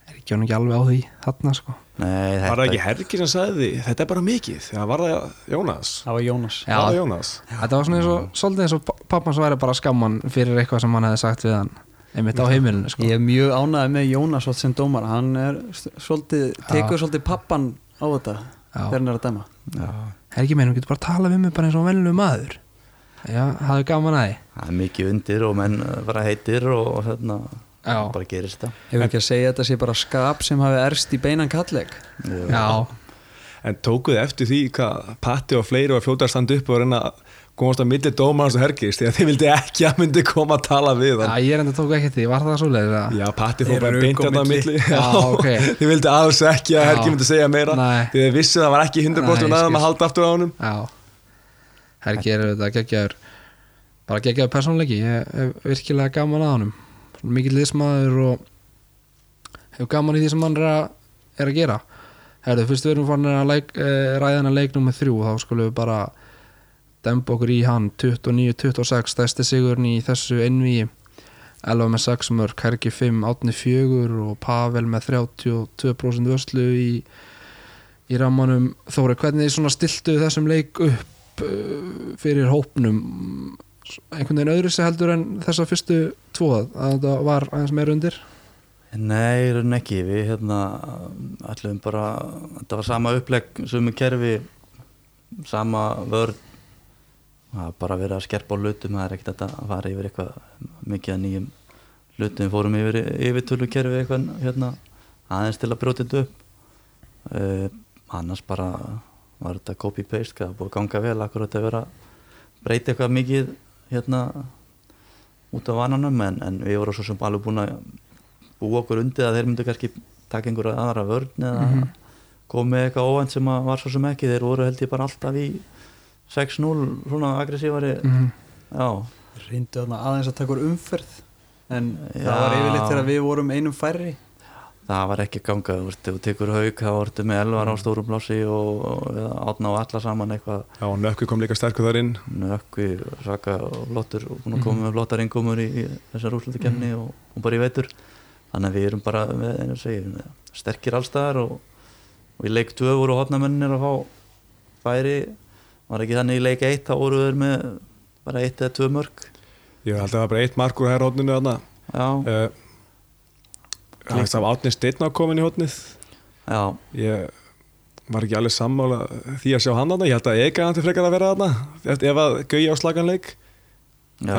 er ekki hann ekki alveg á því þarna sko?
Nei,
var það ekki Hergi sem sagði því þetta er bara mikið, það var það Jónas?
Það var Jónas.
Já.
var það Jónas?
Þetta var svona eins og, svolítið eins og pappan sem væri bara skamman fyrir eitthvað sem hann hefði sagt við hann einmitt á heimilinu sko.
Ég er mjög ánægð með Jónas sem dómar. Hann er svolítið, tekur svolítið pappan á þetta
Já.
þegar hann er að dæma.
Já,
Helgi minn, þú getur bara að tala við mig bara eins og venlu maður Já, hafðu gaman að því.
Það er mikið undir og menn eh, bara heitir og hérna
Já,
bara gerist það.
Hefur ekki að segja að þetta sé bara skap sem hafi erst í beinan kalleg?
Jú.
já,
En tókuð eftir því hvað Patti og fleiri var fljóta að standa upp og reyna að komast að milli dómarans og hergist því að þið vildi ekki að myndi koma að tala við
já
hann
ég er enda tók ekki eftir því, var það svo leiðir
Já, Patti fór bara beint að það
komið
milli.
Já, ok.
Þið vildi alls ekki að
Já.
hergi myndi segja meira.
Nei.
Því þið vissu það var ekki 100%
Nei,
um aðeins
skil.
að halda aftur á honum.
Já Helgi er þetta geggjaður bara geggjaður persónleiki ég hef virkilega gaman að honum. Mikill liðsmaður og hefur gaman í því sem hann er að, er að gera. Herðu, fyrst við erum fann að leik, eh, ræða hennar leik nummer þrjú þá skulum við bara demba okkur í hann. 29-26 stæsti sigurinn í þessu einví Elva með 6 mörg, Hergi 5 Átni 4 og Pavel með 32% vörslu í, í rammanum. Þóri, hvernig stiltu þessum leik upp uh, fyrir hópnum einhvern veginn öðru sig heldur en þessa fyrstu tvo að þetta var aðeins meira undir?
Nei, raun ekki, við hérna ætlum bara, þetta var sama upplegg sem kerfi, sama var bara verið að skerpa á hlutum, það er ekkert að fara yfir eitthvað mikið að nýjum hlutum, við fórum yfir yfirtölu kerfi eitthvað hérna aðeins til að brjóta þetta upp. Uh, annars bara var þetta copy-paste, það var búið að ganga vel akkur þetta vera að breyta eitthvað mikið hérna út af vananum? En, en við vorum svo sem alveg búin að búa okkur undir að þeir myndu kannski taka einhverja aðra vörn eða
Mhm.
koma með eitthvað óvænt sem að var svo sem ekki. Þeir voru held ég bara alltaf í 6-0 svona aggressívari.
Mm
já,
reyndu þarna aðeins að taka umferð en
Já.
það var yfirleitt þegar við vorum einum færri
það var ekki að ganga þú veist, þú tekur haug, þá vortu með elvar á stórum plási og, og átna og alla saman eitthvað.
Já, og Nökku kom líka sterkur þar inn.
Nökvi, svaka og flottur og búin að koma með flottar innkomur í, í þessar úrslutakefni og, og bara í veitur þannig að við erum bara með, einu segi, með sterkir allstaðar og, og í leik 2 voru hotnamennir að fá færi. Var ekki þannig í leik 1 þá voru þeir með bara 1 eða 2 mörg
Ég held að það var bara eitt mark úr hæra hótninu þarna.
Já,
uh, Það var átni steinn á komin í hótnið
já,
Ég var ekki alveg sammála því að sjá hann þarna. Ég held að Ega hann til frekar að vera þarna ef ef að gauja á slaganleik
já.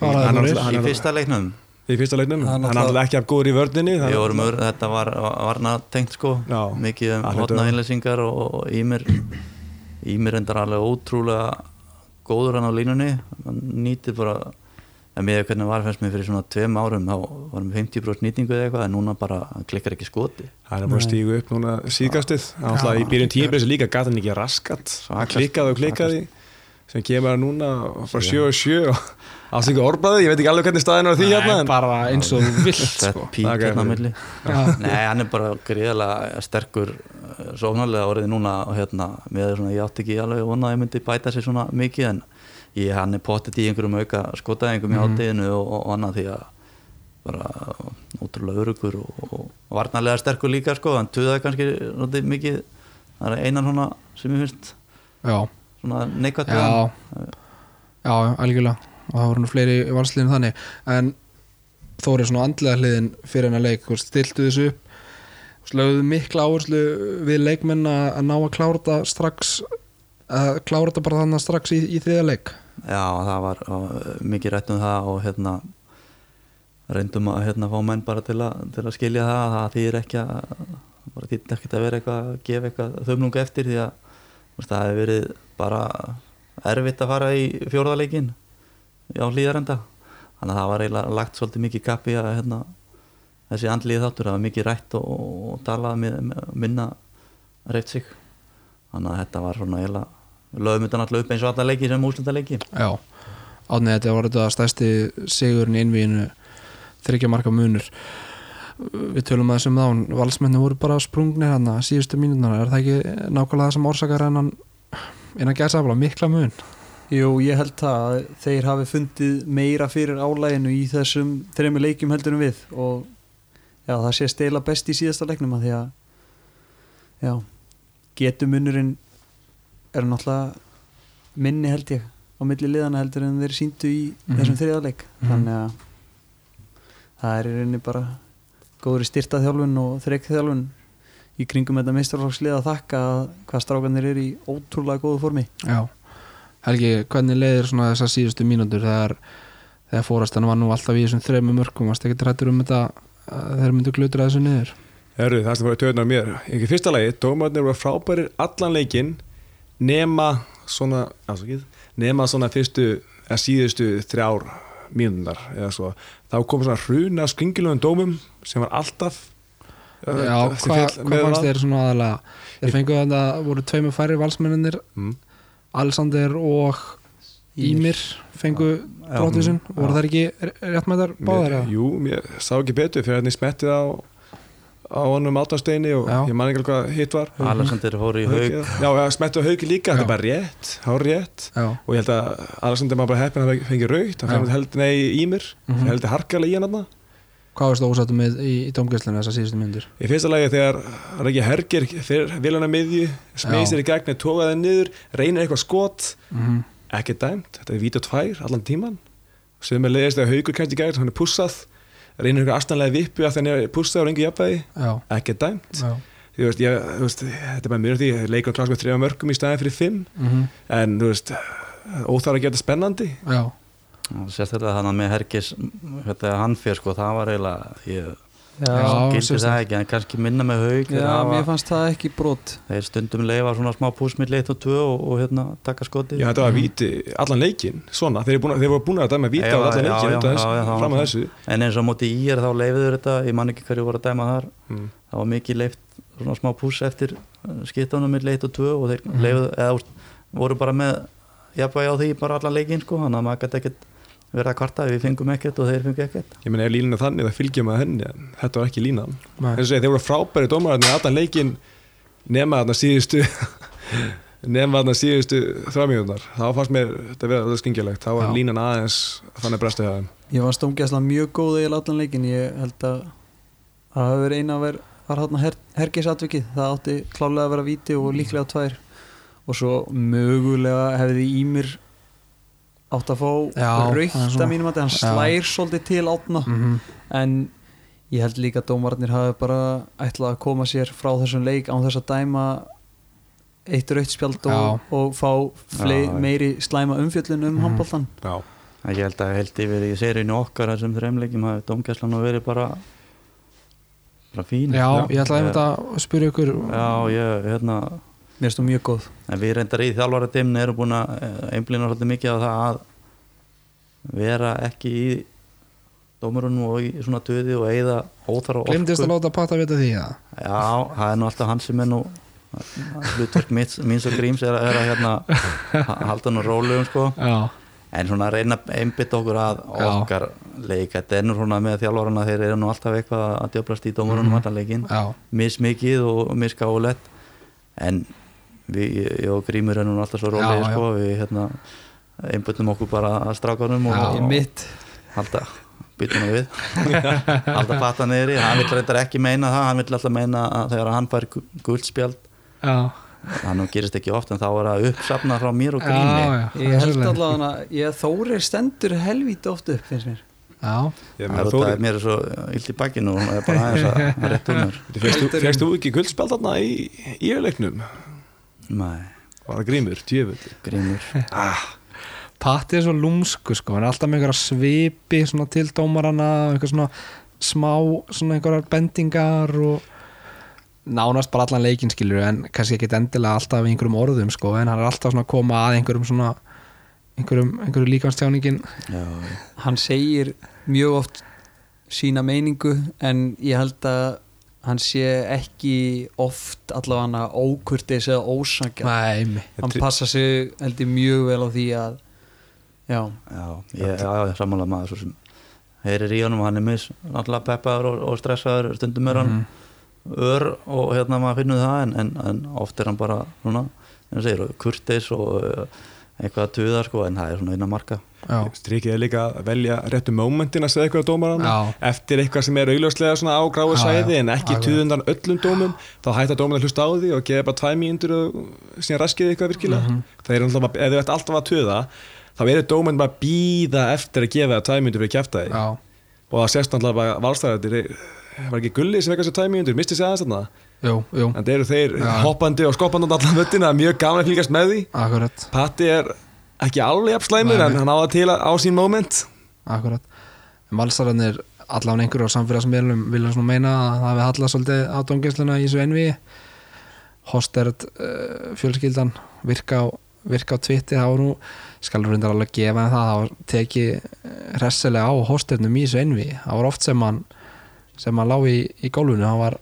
Hann er
í fyrsta leiknum?
Í fyrsta leiknum.
Hann
er
náttúrulega-
alltaf ekki af góður í vördninni
þetta var varna tengt sko.
Já.
mikið um
að-
innleysingar og, og Ímir Ímir endar alveg ótrúlega góður hann á línunni. Hann nýtir bara en með hvernig var fannst mér fyrir svona tveim árum þá varum við 50% nýtingu eða eitthvað en núna bara klikkar ekki skoti.
Hann er bara að stígu upp núna síðgastið í byrjun tímabreysi líka gæti hann ekki raskat? Hann klikkaði og klikkaði sem kemur hann núna bara sjö og sjö og alls ekki orðbræði, ég veit ekki alveg hvernig staðin er því hérna en
bara eins og þú vilt sko.
pík
Ok.
hérna á milli.
Já.
Nei, hann er bara greiðlega sterkur eh, sóknarlega orðið núna og hérna, með svona, ég átti ekki alveg vona að ég myndi bæta sér svona mikið en ég, hann er pottet í einhverjum auka skotaðingum í átíðinu og, og annað því að bara ótrúlega örugur og, og varnarlega sterkur líka sko, hann tuðaði kannski mikið, það er einan svona sem ég finnst
já,
svona neikvægt
já. já, algjörlega. Og það voru nú fleiri valsliðin þannig. En Þóri svona andlega hliðin fyrir hennar leik, stiltu þessu upp. Þú veist, lögðu mikla áherslu við leikmenn að ná að klára þetta strax að klára þetta bara þannig strax í, í þriða leik?
Já, það var uh, mikið rætt um það og hérna reyndum að hérna fá menn bara til að, til að skilja það að það þýðir ekki að bara þýðir ekki að vera eitthvað að gefa eitthvað þöfnunga eftir því að veist, það hefur verið bara erfitt að fara í fjórðaleikin á hlýðarenda þannig að það var eiginlega lagt svolítið mikið kappi að hérna, þessi andlið þáttur það var mikið rætt og, og talað minna reyft sig. Þannig að þetta var svona eiginlega lögum þetta náttúrulega upp eins og alla leiki sem úslita leiki
Já, átnið þetta var þetta stærsti sigurinn innvíinu þryggja marka munur. Við tölum að þessum þán valsmenni voru bara sprungnir hann að síðustu mínúnar er það ekki nákvæmlega það sem orsakar hennan innan gæsafla, mikla mun?
Jú, ég held það að þeir hafi fundið meira fyrir álæginu í þessum þreymur leikjum heldur en við. Og já, það sé stela best í síðasta leiknum að því að já, getumunurinn er náttúrulega minni held ég á milli liðana heldur en þeir síndu í
Mhm.
þessum þriðarleik
Mhm.
þannig að það er í rauninni bara góður styrtaþjálfun og þreikþjálfun í kringum þetta meistarflokksliða að þakka að hvað strákanir eru í ótrúlega góðu formi.
Já, Helgi, hvernig leiðir svona þessar síðustu mínútur þegar, þegar fórastan var nú alltaf í þessum þremu mörgum varst ekki trættur um þetta þeir myndu glutra þessu niður?
Herru, það sem var töðunar mér Í fyrsta lagi, dómarnir voru frábærir allan leikinn nema svona, afsakið, nema svona fyrstu, eða síðustu þrjár mínundar eða svo. Þá kom svona hruna skringilöfum dómum sem var alltaf
Já, hva, hvað fannst þér svona aðalega þeir fengu að það voru tveimur færri valsmenninir
mm.
Alexander og Ímir fengu brotvísun voru þær ekki réttmættar báðar?
Jú, mér sá ekki betur fyrir að ég smettið á á honum áttasteini og
Já.
ég man ekki alveg hvað hitt var
Alexander fór í haug
Já, já, smettið á hauki líka, þetta er bara rétt hár rétt
Já,
og ég held að Alexander maður bara heppin að hann fengi
Já.
fengi held nei í mér
Mhm.
heldur harkalega í hann þarna
hvað varst það ósáttu með í, í domgæslinu þessar síðustu myndir?
Í fyrsta lagi þegar Regi Herger fyrir vilana miðju, sér í gegn tókaði niður, reynir eitthvað skot
Mm -hmm.
ekki dæmt, þetta er vídeo tvær allan tíman sem er leiðist að haugur kæmt í gegn, hann er pussað reynir eitthvað astanlega vippu að þannig er pussað og rengi jafnvægi,
Já,
ekki dæmt.
Já.
Þú veist, ég, þú veist, þetta er bara mjög því leikur klás með þrjá mörgum í staðin fyrir fimm.
Mm
en þú veist, óþar að geta spennandi.
Já,
sérstaklega þannig með Hergis þetta hann fyrir sko, það var eiginlega ég gildi það ekki, en kannski minna með haug
Já, mér fannst það ekki brot.
þeir stundum leifa svona smá púsmill 1 og 2 og, og hérna taka skoti
Já, þetta var víti allan leikin, svona, þeir, að- þeir voru búin að dæma víti á
Já,
allan leikin
já,
undan
já,
fram að þessu.
En eins og á móti í er þá leifiður þetta ég man ekki hverju voru að dæma þar.
Mm.
það var mikið leift svona smá pús eftir skiptunum með 1 og 2 og þeir
Mhm.
leifuðu, eða voru bara með jafnvægi á því bara allan leikin sko, þannig að maður gæti ekkert verið að kvarta við fengum ekkert og þeir fengum ekkert.
Ég meina, ef línan er þannig, það fylgjum að henni? En þetta var ekki línan. Þeir voru frábæri dómararnir allan leikin nema þarna síðustu [laughs] nema þarna síðustu þrjámíðunar, þá fannst mér þetta vera alveg skingilegt, þá var
Já.
línan aðeins þannig brestu hjá þeim.
Ég var stómgæsla mjög góð eða allan leikin ég held að það verið eina að vera var hérna her, hergisatvikið það átti klálega að vera víti og líklega tvær. Og svo mögulega hefði Ímir átt að fá
Já,
raukt að mínum að hann
Já.
slær svolítið til átna
mm
en ég held líka að dómarnir hafi bara ætlað að koma sér frá þessum leik án þess að dæma eitt raukt spjald og, og fá flei,
Já, já.
meiri slæma umfjöllun um handboltan
Já,
En ég held að held yfir í seríinu okkar þessum þreimleikjum hafi domgæslan nú verið bara bara fín.
Já, ég ætlaði einmitt að spyrja ykkur
Já, ég, hérna
mér finnst þú mjög góð.
En við reyndar í þjálfara dimni erum búin að einblina svolítið mikið á það að vera ekki í dómarunum og í svona töði og eigða óþara orku.
Glemdist að láta patta vita því að
Já, það er nú alltaf hann sem er nú hlutverk mitt, míns og gríms er, að- hérna ha- halda nú rólegum sko.
Já,
en svona að reyna að einbytta okkur að okkar leik þetta er nú svona með þjálfarana þeir eru nú alltaf eitthvað að djöflast í dómarunum
Mhm.
allan leikin
já,
mismikið og misgáulegt en við, ég og Grímur er nú alltaf svo
Já,
rólegir
já.
sko, við hérna einbyttum okkur bara að strákanum og,
Já.
í mitt
halda byttum við. [laughs] Halda patta niðri, hann vil reyndar ekki meina það. Hann vil alltaf meina að þegar hann fær gu- guldspjald
já,
það nú gerist ekki oft en þá er það uppsafna frá mér og
já,
Grími.
já.
Ég held allavega að ég þórir stendur helvíti oft upp finnst mér.
Já,
ég
það
meina,
er út
Þóri,
að mér er svo illt í bakkinu og það er bara aðeins að, rétt um mér.
Þú ekki guldspjald þarna í í yfirleiknum?
Nei,
Var það grímur, djöfull.
Grímur. [laughs]
Ah,
Patti er svo lúmsku sko, hann er alltaf með einhverja svipi svona til dómarana, eitthvað svona smá, svona einhverjar bendingar og nánast bara allan leikinn skilur en kannski ekki endilega alltaf einhverjum orðum sko, en hann er alltaf svona að koma að einhverjum svona einhverjum, einhverjum líkanstjáningin
Já,
hann segir mjög oft sína meiningu en ég held að hann sé ekki oft allavega ókurtis eða ósangja hann passa sig held ég mjög vel á því að já,
já, ég, já, sammála maður svo sem heyrir í honum og hann er mis náttúrulega peppaður og, og stressaður stundum er hann
Mhm.
ör og hérna maður finnur það en, en, en oft er hann bara svona, en segir, kurteis og uh, eitthvað að tuða sko en það er svona innan marka
strikið er líka að velja réttu momentin að segja eitthvað á dómarann eftir eitthvað sem er augljóslega svona á gráu sæði en ekki tuðundan öllum dómum þá hætta dómarinn að hlusta á því og gefa bara tvæ mínútur og síðan raskið eitthvað virkilega.
Mhm.
það er alltaf, ef þau ætti alltaf að tuða þá eru dómarinn bara að býða eftir að gefa það tvæ mínútur fyrir kjæfta því
já,
og það sést náttúrulega bara valstæðar var ekki gulli sem vekkast sér tæmi undir misti
jú, jú,
en þeir eru þeir
Já.
hoppandi og skoppandi á allan vöttina mjög gaman að fylgjast með því.
Akkurat.
Patti er ekki alveg jafn slæmur
Nei,
en hann á það til á sín moment.
Akkurat. Valsararnir allan einhverju á samfélagsmiðlum vilja svona meina að það hafi hallað svolítið á domgæsluna í þessu envi Hostert uh, fjölskyldan virka á, virka á það var nú, skal reyndar alveg gefa en það var tekið eh, hressilega á Hostertnum í þessu envi það var oft sem hann sem hann lá í, í gólfinu. Hann var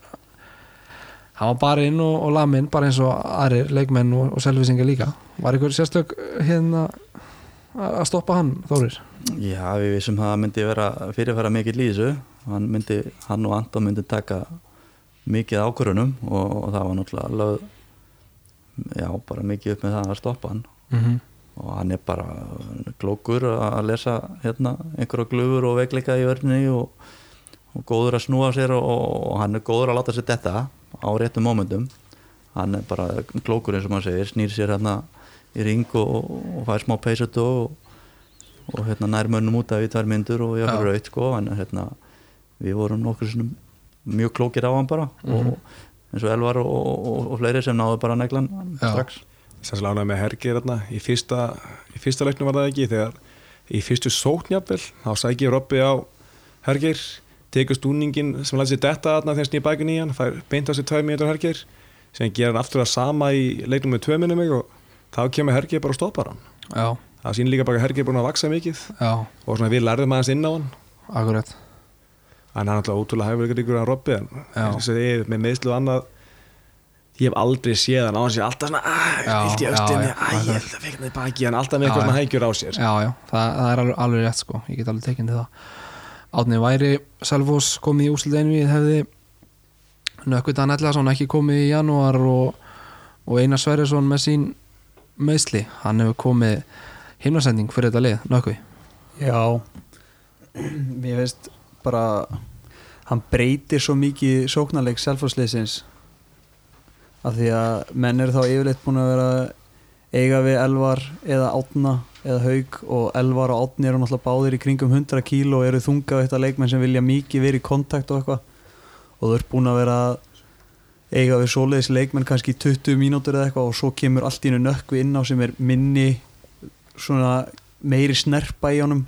hann var bara inn og, og laminn bara eins og aðrir leikmenn og, og selvisingar líka var einhver sérstök hérna að stoppa hann Þórir?
Já, við vissum að það myndi vera fyrirfæra mikill í þessu. Hann, myndi, hann og Anton myndi taka mikið ákvörunum og, og það var náttúrulega lögð já, bara mikið upp með það að stoppa hann.
Mm -hmm.
og hann er bara klókur að lesa hérna einhverja glufur og veikleika í örni og, og góður að snúa sér og, og hann er góður að láta sér detta á réttum mómentum hann er bara klókur eins og maður segir snýr sér hérna í ring og, og fær smá peysut og, og hérna nær mönnum út af í tvær myndur og ég fyrir raut sko en hérna við vorum nokkur sinnum mjög klókir á hann bara og eins og Elvar og, og, og fleiri sem náðu bara neglan
Já.
strax.
Sérstaklega ánægði með Hergir þarna í fyrsta, í fyrsta leiknum var það ekki þegar í fyrstu sóknjafvel þá sækir Robby á Hergir tekur stúningin sem læti sér detta þarna þegar snýr bækun í hann fær beint á sér tvö mínútur Hergir sem gerir hann aftur það sama í leiknum með tvö minnum og þá kemur Hergir bara og stoppar hann.
Já,
það sýnir líka bara að Hergir er búin að vaksa mikið.
Já,
og svona við lærðum aðeins inn á hann.
Akkurat.
En hann er alltaf ótrúlega hæfilegur ykkur Robby en og segir með meðslu og annað ég hef aldrei séð hann á hans alltaf svona,
Já,
að, illt í
já,
östinni
já,
æ, ég held að fekna í baki hann alltaf með eitthvað svona hægjur á sér.
Já, já, það, það er alveg, alveg rétt sko. Ég get alveg tekinn til það. Átni væri Selfoss komið í úslit einvið hefði Nökkvitan Ellason ekki komið í janúar og, og Einar Sverjesson með sín meðsli hann hefur komið himnasending fyrir þetta lið, Nökkvi
Já. Mér veist bara hann breytir svo mikið sóknarleik selfhásleisins af því að menn eru þá yfirleitt búin að vera eiga við Elvar eða Átna eða Haug og Elvar og Átni eru náttúrulega báðir í kringum 100 kíló og eru þunga á þetta leikmenn sem vilja mikið verið í kontakt og eitthvað. Og þau eru búin að vera að eiga við svoleiðis leikmenn kannski í 20 mínútur eða eitthvað og svo kemur allt í hennu nökkvi inn á sem er minni svona meiri snerpa í honum.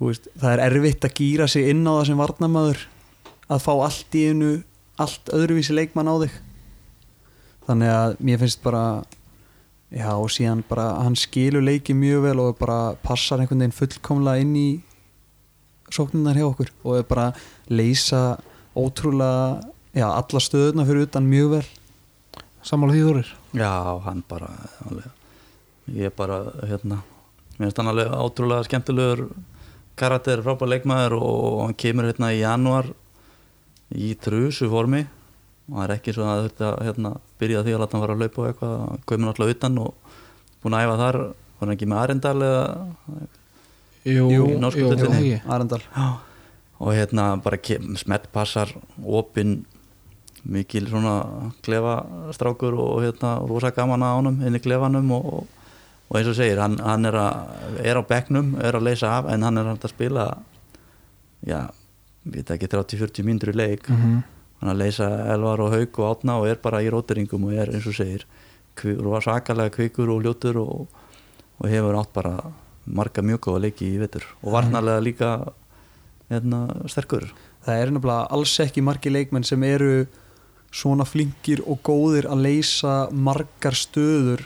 Veist, það er erfitt að gýra sig inn á það sem varnamaður að fá allt í hennu allt öðruvísi leikmann á þig. Þannig að mér finnst bara já og síðan bara hann skilur leiki mjög vel og bara passar einhvern veginn fullkomlega inn í sóknunar hjá okkur og bara leysa ótrúlega já, alla stöðuna fyrir utan mjög vel.
Sammála því Þórir?
Já, hann bara alveg, ég er bara hérna, mér finnst hann alveg átrúlega skemmtilegur karakter, frábær leikmaður og hann kemur hérna í janúar í trusu formi. Og það er ekki svo að þetta hérna, byrja því að láta hann fara að laupa og eitthvað hann komur alltaf utan og búin að æfa þar. Var hann ekki með Arendal eða?
Jú,
Jú,
jú.
Arendal.
Já, og hérna bara kem- smettpassar, opinn mikil svona klefastrákur og hérna rosa gaman að honum inn í klefanum og, og eins og segir, hann, hann er, að, er á bekknum, er að leysa af en hann er hægt að spila já, við veit ekki 30-40 mínútur í leik
Mhm.
hann er að leysa Elvar og Hauk og Átna og er bara í rótiringum og er eins og segir sakalega kvikur og ljótur og, og hefur átt bara marga mjög góða leiki í vetur og varnarlega líka hérna, sterkur
það er nefnilega alls ekki margi leikmenn sem eru svona flinkir og góðir að leysa margar stöður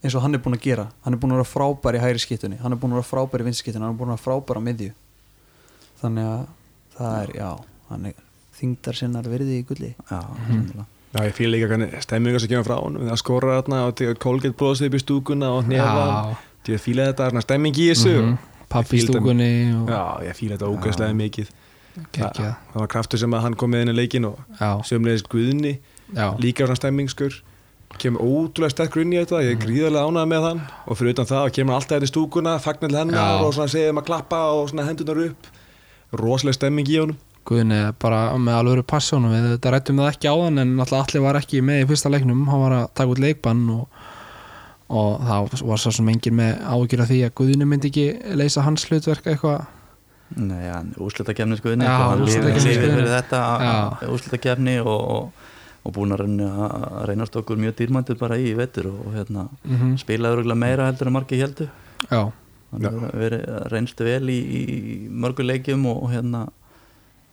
eins og hann er búinn að gera. Hann er búinn að vera frábær í hægri skiptunni hann er búinn að vera frábær í vinskiptunni hann er búinn að vera frábær á miðju. Þannig að það er, já hann er þingdar sinnar virði í gulli.
Já, mm.
Já, ég fýl líka hvernig stemminga sem kemur frá hann það skora þarna og Colgate bróðsið upp í stúkuna og nefa ég fýla þetta, stemming í þessu.
Mhm. Pappi í stúkunni og
Já, ég fýla þetta ógæslega mikið
geggjað.
það var kraftur sem að hann kom með inn í leikin og sömlega Guðni líka svona stemmingskur kemur ótrúlega sterkur inn í þetta ég er gríðarlega ánægð með hann. Og fyrir utan það kemur alltaf þetta í stúkuna, fagnar hennar og svona segir að klappa og svona hendunar upp. Rosalega stemming í honum.
Guðni er bara með alveg passjónum við þetta rættum það ekki á hann en allir var ekki með í fyrsta leiknum. Hann var að taka út leikbann og, og það var svo sem engin með ágjur af því að Guðni myndi ekki leysa hans hlutverk eitthvað
Úrslutakefni sko lifir
sko
og, og, og búin að reyna að reynast okkur mjög dýrmæntið bara í vetur og hérna
mm
spilaði örgulega meira heldur en margir heldur
Já,
hann hefur verið reynst vel í, í mörgu leikjum og hérna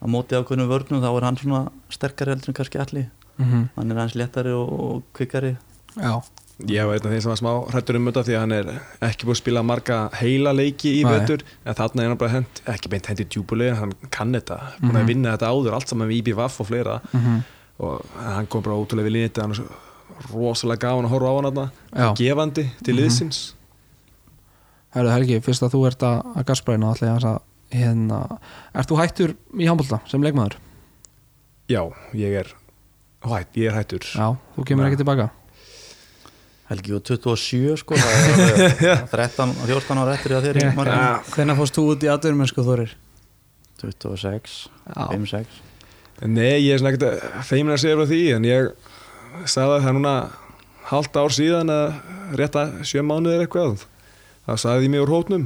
að móti ákveðnum vörnum þá er hann svona sterkari heldur en kannski allir.
Mm
hann er hans léttari og, og kvikkari
já,
Ég var einn af þeim sem var smá hrættur um þetta því að hann er ekki búið að spila marga heila leiki í
Nei.
vetur en þarna er hann bara hent, ekki beint hendi djúbulega hann kann þetta, búin
Mhm.
að vinna þetta áður allt saman með IBVF og fleira
mm
og hann kom bara ótrúlega vel í þetta hann er rosalega gafan að horfa á hann þarna gefandi til
Mhm.
liðsins
Herðu Helgi, fyrst að þú ert að, að gasbræna allir að hérna, ert þú hættur í handbólta sem leikmaður?
Já, ég er hætt, ég er hættur
Já, þú kemur
Já.
ekki tilbaka
Helgi og 27 sko það er alveg [laughs] 13, 14 ára eftir að þeir
Já.
yeah. margir
Hvenær fórst þú út í atvinnum mennsku Þorir?
26,
Já,
5-6
Nei, ég er svona ekkert feimin að segja frá því en ég sagði að það er núna halvt ár síðan að rétta sjö mánuðir eitthvað. Það sagði ég mig úr hótnum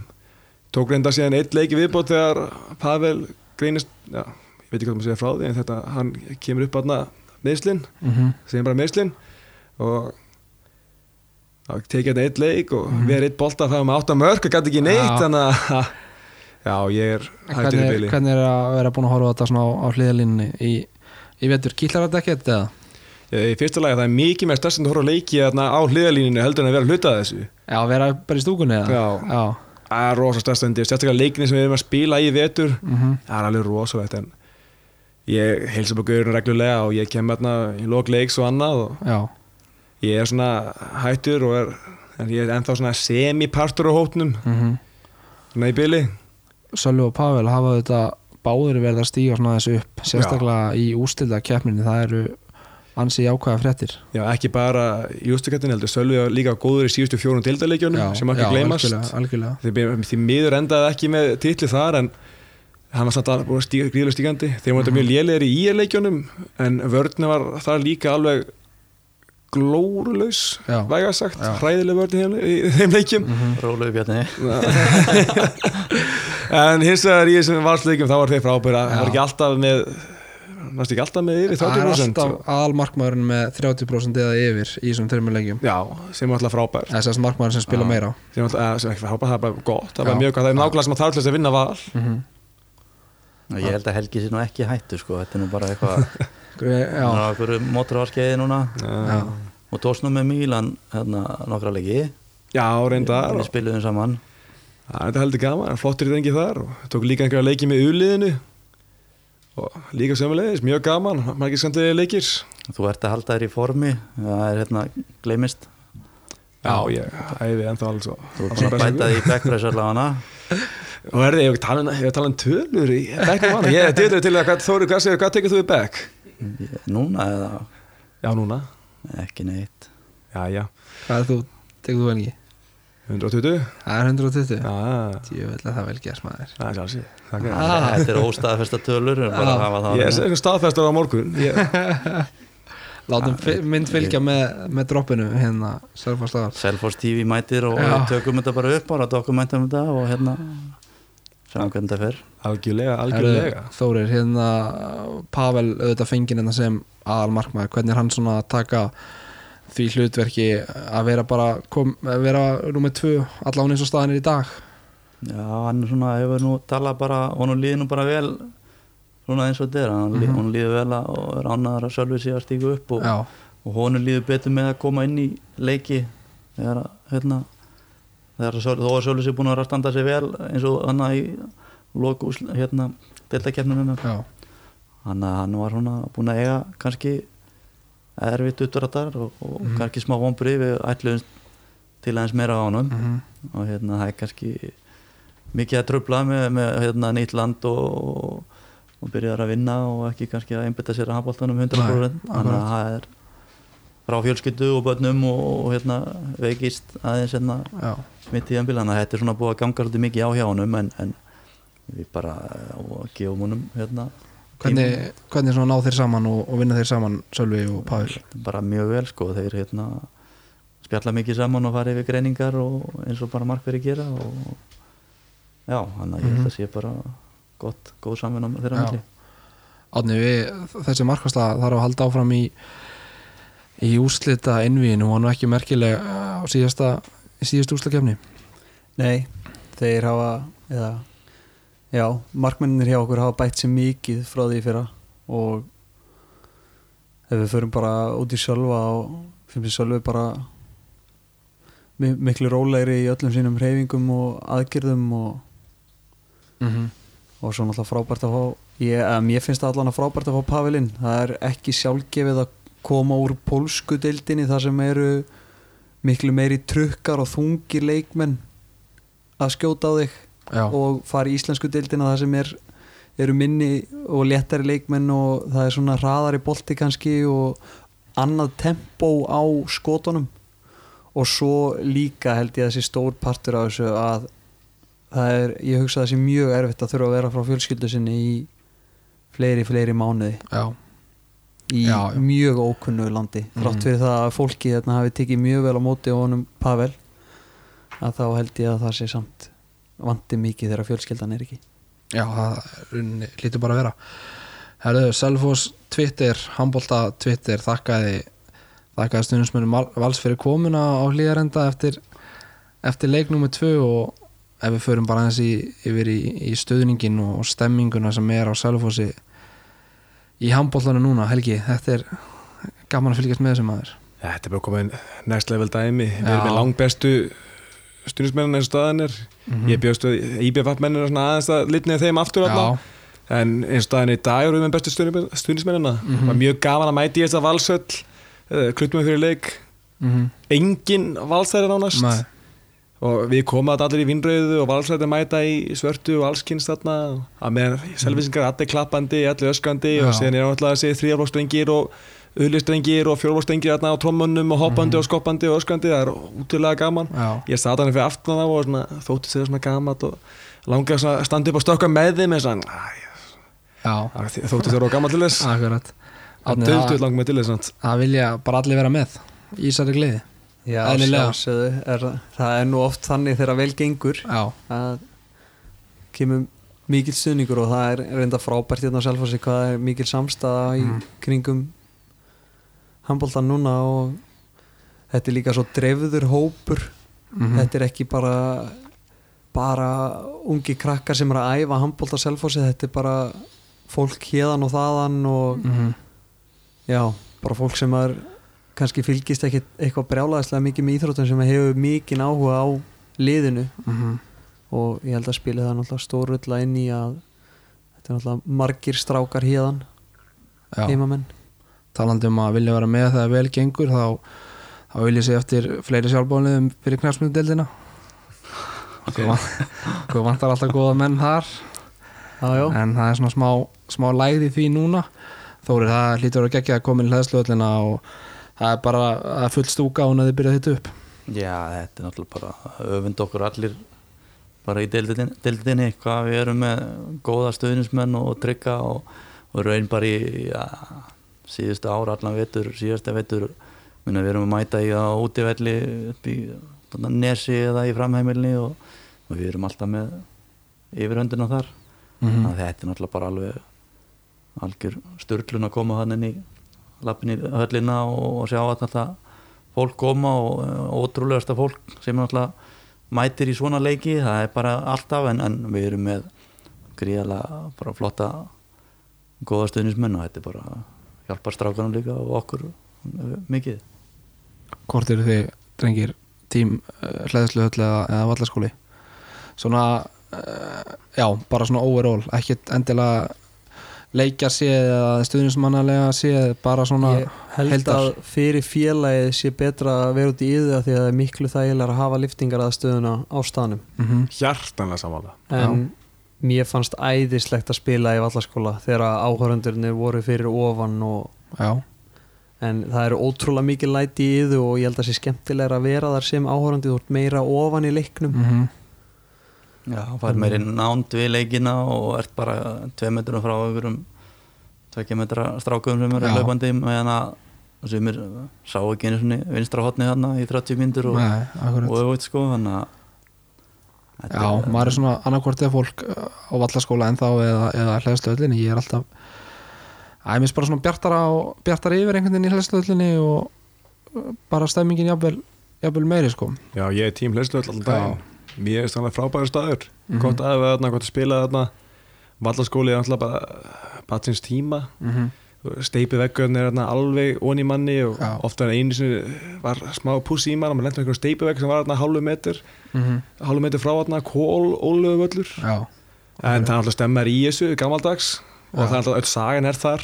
tók reynda síðan eitt leiki viðbót þegar Pavel greinist já, ég veit ekki hvað maður segja frá því en þetta, hann kemur upp aðna meðslinn,
mm
segjum bara meðslinn og þá tekið þetta eitt leik og við erum eitt bolta það um átta mörg og gæti ekki neitt
Já.
þannig að [laughs] já, ég er hættur í byli
hvernig er að vera búin að horfa þetta svona á, á hliðalínni í, í vetur? Kýtlar þetta ekkert eða?
Í fyrsta lagi það er mikið með stressandi að horfa á leiki þarna á hliðalíninu heldur en að vera að hluta þessu
Já, vera bara í stúkunni eða?
Já.
Já.
Það er rosa stressandi, sérstaklega leikinni sem við erum að spila í vetur
Mm
Það er alveg rosalegt en ég heilsa upp á gaurin reglulega og ég kem hérna í lok leiks og annað og
Já,
ég er svona hættur og er, ég er ennþá svona semipartur á hópnum.
Mm
svona í byli
Sölvi og Pavel hafa þetta báður verið að stíga svona þessu upp sérstaklega í ústilda keppninni það eru ansi jákvæða fréttir.
Já, ekki bara í ústakettin heldur. Sölvi var líka góður í síðustu fjórun dildaleikjunum sem ekki gleymast.
algjörlega, algjörlega.
því, miður endaði ekki með titli þar en hann var samt að búin að stíga gríðlega stígandi. Þeir voru mm mjög lélegir í íleikjunum en vörðni var þar líka alveg glórulaus væga sagt, hræðileg vörðni í, þeim- þeim leikjum.
Mhm.
Rólegu bjarni. [laughs]
En hins vegar í þessum valsleikjum þá var þeir frábæra, það var ekki alltaf með næst ekki alltaf með yfir
Það er
30%
alltaf aðalmarkmaðurinn með 30% eða yfir í þessum þreymur leikjum.
Já, sem var alltaf frábær.
Þess að markmaðurinn sem spila
Já.
meira.
Sem, alltaf, eh, sem ekki frábær, það er bara gott. Það er bara mjög gott, það er nákvæmlega sem að þarf til þess að vinna val.
Mm
Ég held að Helgi sé nú ekki hættu sko. Þetta er nú bara eitthvað [laughs] Er okkur mótorvarskeiði núna?
Já,
og nú með Mílan hérna nokkra leiki.
Já, reyndar.
Við spiluðum saman.
Það er heldur gaman, flottir í rengi þar. Og tók líka einhverja leiki með uliðinu. Og líka sömulegis, mjög gaman. Margir skemmtilega leikir.
Þú ert að halda þér í formi. Það er hérna gleymist.
Já, ég æfi ennþá alls og
Þú ert búin að bæta því í backpress allavega.
Og hef talað um- ég hef talað um tölur í bekknum hana, ég er til til að hvað, Þóri, hvað segir, hvað tekur þú í bekk?
Núna eða?
Já, núna,
ekki neitt.
Já, já,
hvað er þú, tegur þú engi?
120
Það er 120
Já,
Ég vil að það vel gerst maður.
Það er fyrir.
Ah.
Þetta er óstaðfesta tölur en bara
Já.
að hafa það
Ég er eitthvað staðfestur á morgun. Ég, [laughs]
Látum mynd fylgja með, með droppinu hérna
Selfoss TV mætir og tökum þetta bara upp bara dokumentum þetta og hérna sjáum hvernig þetta fer
Algjörlega, algjörlega
Þórir, hérna Pavel auðvitað fengið hérna sem aðal markmaður hvernig er hann svona að taka því hlutverki að vera bara kom, að vera númer tvö allan eins og staðan er í dag?
Já, hann er svona, hefur nú talað bara honum líður nú bara vel svona eins og þetta er, hann mm
Mhm.
líður vel að, og er ánæður að sjálfur sig að stígu upp og, og honum líður betur með að koma inn í leiki þegar að, hérna þegar að þó að sjálfur sig búin að að standa sig vel eins og hann í loku hérna, deltakefnunum
já,
hann, hann var svona búin að eiga kannski erfitt utverðar og, og
Mhm.
kannski smá vonbrið við ætluðum til aðeins meira á honum.
Mhm,
og hérna það er kannski mikið að tröfla með, með hérna, nýtt land og, og byrjar að vinna og ekki kannski að einbytta sér að handbóltanum 100%
Nei,
þannig að það er frá fjölskyldu og börnum og, og hérna, veikist aðeins hérna,
já,
smitt í ennbíl þannig að þetta er svona búið að ganga svolítið mikið á hjá honum en, en við bara gefum honum hérna,
hvernig, hvernig ná þeir saman og, og vinna þeir saman Sölvi og Pavel?
Bara mjög vel sko. Þeir hérna spjalla mikið saman og fara yfir greiningar og eins og bara markveri gera og já, þannig að ég held að sé bara gott, góð samvinna þeirra
Já.
milli.
Átni, við, þessi markværsla þarf að halda áfram í í úslita innvíðinu og hann var ekki merkileg uh, á síðasta síðast úslitakefni
Nei, þeir hafa eða, já, markmenninir hjá okkur hafa bætt sér mikið frá því fyrra og ef við förum bara út í sjálfa og finnst við sjálfi bara mi- miklu rólegri í öllum sínum hreyfingum og aðgerðum og,
mm -hmm.
og svo náttúrulega frábært að fá ég, að mér finnst allan að frábært að fá Pavelin það er ekki sjálfgefið að koma úr pólsku deildinni þar sem eru miklu meiri trukkar og þungir leikmenn að skjóta á þig
Já,
og fara í íslensku deildina það sem er, eru minni og léttari leikmenn og það er svona hraðari bolti kannski og annað tempo á skotunum. Og svo líka held ég að þessi stór partur af þessu að það er, ég hugsa að það sé mjög erfitt að þurfa að vera frá fjölskyldu sinni í fleiri, fleiri mánuði.
Já,
í
Já, já.
mjög ókunnu landi þrátt
Mhm.
fyrir það að fólki þarna hafi tekið mjög vel á móti honum Pavel að þá held ég að það sé samt vandi mikið þegar fjölskyldan er ekki
já, það lítur bara að vera Herðu, Selfoss Twitter, handbólta Twitter þakkaði þakkaði stundismönnum vals fyrir komuna á hlýðarenda eftir, eftir leik nummer 2 og ef við förum bara aðeins í, yfir í, í stöðningin og stemminguna sem er á Selfossi í handbóltanum núna, Helgi, þetta er gaman að fylgjast með þessum maður.
Þetta er bara komin next level dæmi. Við erum með langbestu stundismennin eins og staðan er.
Mhm.
Ég bjóðst við IBF-mennina svona aðeins að litnið þeim aftur alltaf En eins og staðan í dag erum við með bestu stundismennina
Mhm.
Það var mjög gaman að mæti í þessa valsöll Kluttum við fyrir leik.
Mm
Engin valsæri nánast.
Nei.
Og við komum að allir í vinnröðu og valsæti mæta í svörtu og allskynst þarna. Að meðan selvisingar allir klappandi, allir öskandi
Já.
og síðan er náttúrulega þessi þrýjaflokstrengir og auðlistrengir og fjórflokstrengir þarna á trommunum og hoppandi og skoppandi og öskandi það er útilega gaman.
Já,
ég sat hann fyrir aftan á og svona, þótti sér svona gaman og langaði svona að standa upp og stokka með þeim en svona, þótti sér og gaman til þess. Það
það,
langum með til þess
það vilja bara allir vera með í þessari gleði
Já, sjálfsögðu er, það er nú oft þannig þegar vel gengur
Já,
að kemur mikil stuðningur og það er reynda frábært hérna á Selfossi hvað er mikil samstaða í
Mhm.
kringum handbóltan núna og þetta er líka svo dreifður hópur
mhm.
þetta er ekki bara bara ungi krakkar sem er að æfa handbólt á Selfossi, þetta er bara fólk hérðan og þaðan og
Mhm.
já, bara fólk sem er kannski fylgist ekki eitthvað brjálæðislega mikið með íþróttum sem hefur mikið áhuga á liðinu.
Mhm.
og ég held að spila það náttúrulega stórullla inn í að þetta er náttúrulega margir strákar hérðan
Já,
heimamenn.
Talandi um að vilja vera með þegar vel gengur þá, þá vil ég sé eftir fleiri sjálfbóðanliðum fyrir knæsmyndudeldina
Ok.
Hvað vantar alltaf góða menn þar.
Já, já,
en það er svona smá, smá lægð í því núna. Þórir, það hlýtur að gegja að koma inn í hlæðsluöllina og það er bara það er full stúka og þið byrja þetta upp.
Já, þetta er náttúrulega bara öfund okkur allir bara í deildinni, deildinni hvað við erum með góða stöðnismenn og trygga og, og raun bara í ja, síðustu ára allan vetur, síðasta vetur við erum að mæta í á útivelli upp í nesi eða í framheimilni og, og við erum alltaf með yfirhöndina þar.
Mm
að þetta er náttúrulega bara alveg algjör störlun að koma hann inn í lappin í höllina og, sjá að þetta fólk koma og, og ótrúlegasta fólk sem náttúrulega mætir í svona leiki, það er bara alltaf en, en við erum með gríðalega bara flotta góða stuðnismenn og þetta er bara hjálpar strákanum líka og okkur eh, mikið.
Hvort eru þið, drengir, tím uh, hlæðsluöll eða, eða vallaskóli svona uh, já, bara svona overall ekkert endilega leikja séð eða stuðnismannalega séð bara svona
ég held
heildar.
að fyrir félagið sé betra að vera út í yðu því að það er miklu þægilega að hafa liftingar að stöðuna á staðnum.
Mm
hjartanlega samála
en mér fannst æðislegt að spila í vallaskóla þegar áhörundurnir voru fyrir ofan og,
já,
en það eru ótrúlega mikið læti í yðu og ég held að það sé skemmtilega að vera þar sem áhörundi þú ert meira ofan í leiknum.
Mm
Já, það er meiri nánd við leikina og ert bara tvei metrum frá einhverjum tvekja metra strákum sem eru löpandi meðan að sem er, sá ekki einu svona vinstra hotni þarna í 30 myndur og, auðvitað sko þannig að
Já,
er-
maður er svona annarkvort eða fólk uh, á vallaskóla ennþá eða, eða hlæðstöðlinni, ég er alltaf Æ, mér finnst bara svona bjartara, og, bjartara yfir einhvern veginn í hlæðstöðlinni og uh, bara stemmingin jafnvel, jafnvel meiri sko.
Já, ég er tím allan daginn Mér er þannig frábæður staður
Mhm.
Gott aðeins þarna, gott að spila þarna Vallaskóli er alltaf bara Batsins tíma
mm -hmm.
Steipi veggurinn er þarna alveg onni manni og
Já.
ofta er einu sinni var smá pussi í mann og maður lentur einhverjum steipi vegg sem var þarna hálfu metr hálfu metr frá þarna kól, óluðu völlur
mhm,
en það er alltaf stemmar í þessu gammaldags og
Já.
það er alltaf öll sagan er þar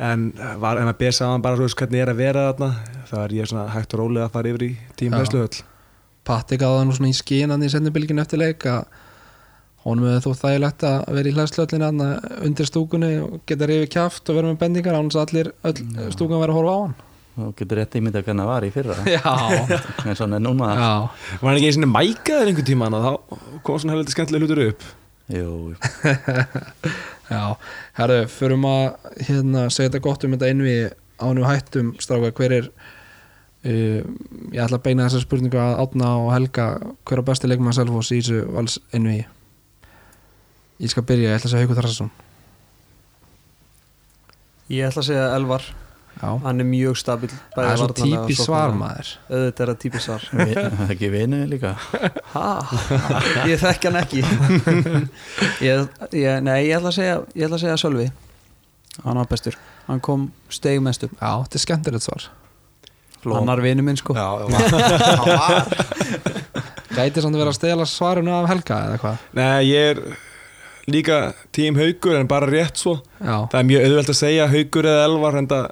en var, ef maður ber saman bara þú veist, hvernig er að vera þarna þá er ég svona hægt og rólega að fara yfir í tím
Já. Patti gáði það nú svona í skinan í sendinbylginu eftir leik að honum hefur þó þægilegt að vera í hlæðslöllinu undir stúkunni og geta rifið kjaft og vera með bendingar án þess að allir öll stúkan vera að horfa á hann.
Þú getur rétt ímynda hvernig það var í fyrra. [laughs]
Já,
eins og hann er núna.
Já,
var hann ekki einu sinni mækaður einhvern tíman og þá kom svona heldur skemmtilega hlutur upp?
Jú, [laughs]
já. Herru, förum að hérna, segja þetta gott um þetta einvi ánum hættum stráka, hver er uh, ég ætla að beina þessar spurningu að Átna og Helga. Hver er besti leikmann Selfoss í þessu vals einvi ég skal byrja, ég ætla að segja Haukur Þarsason
Ég ætla að segja Elvar.
Já,
Hann er mjög stabil
það er svo típi svar maður.
Auðvitað er það típi svar. [laughs]
Það er ekki vinnu líka.
Ha? Ég þekk hann ekki. [laughs] Ég, ég, Nei, ég ætla að segja Ég ætla að segja Sölvi. Hann var bestur. Hann kom steig mest upp
Já, þetta er skemmtilegt svar
Hann var vinur minn sko. [laughs]
Gæti samt að vera að stela svarinu af Helga eða hvað?
Nei, ég er líka tím haugur en bara rétt svo.
Já,
það er mjög auðvelt að segja haugur eða elvar en það,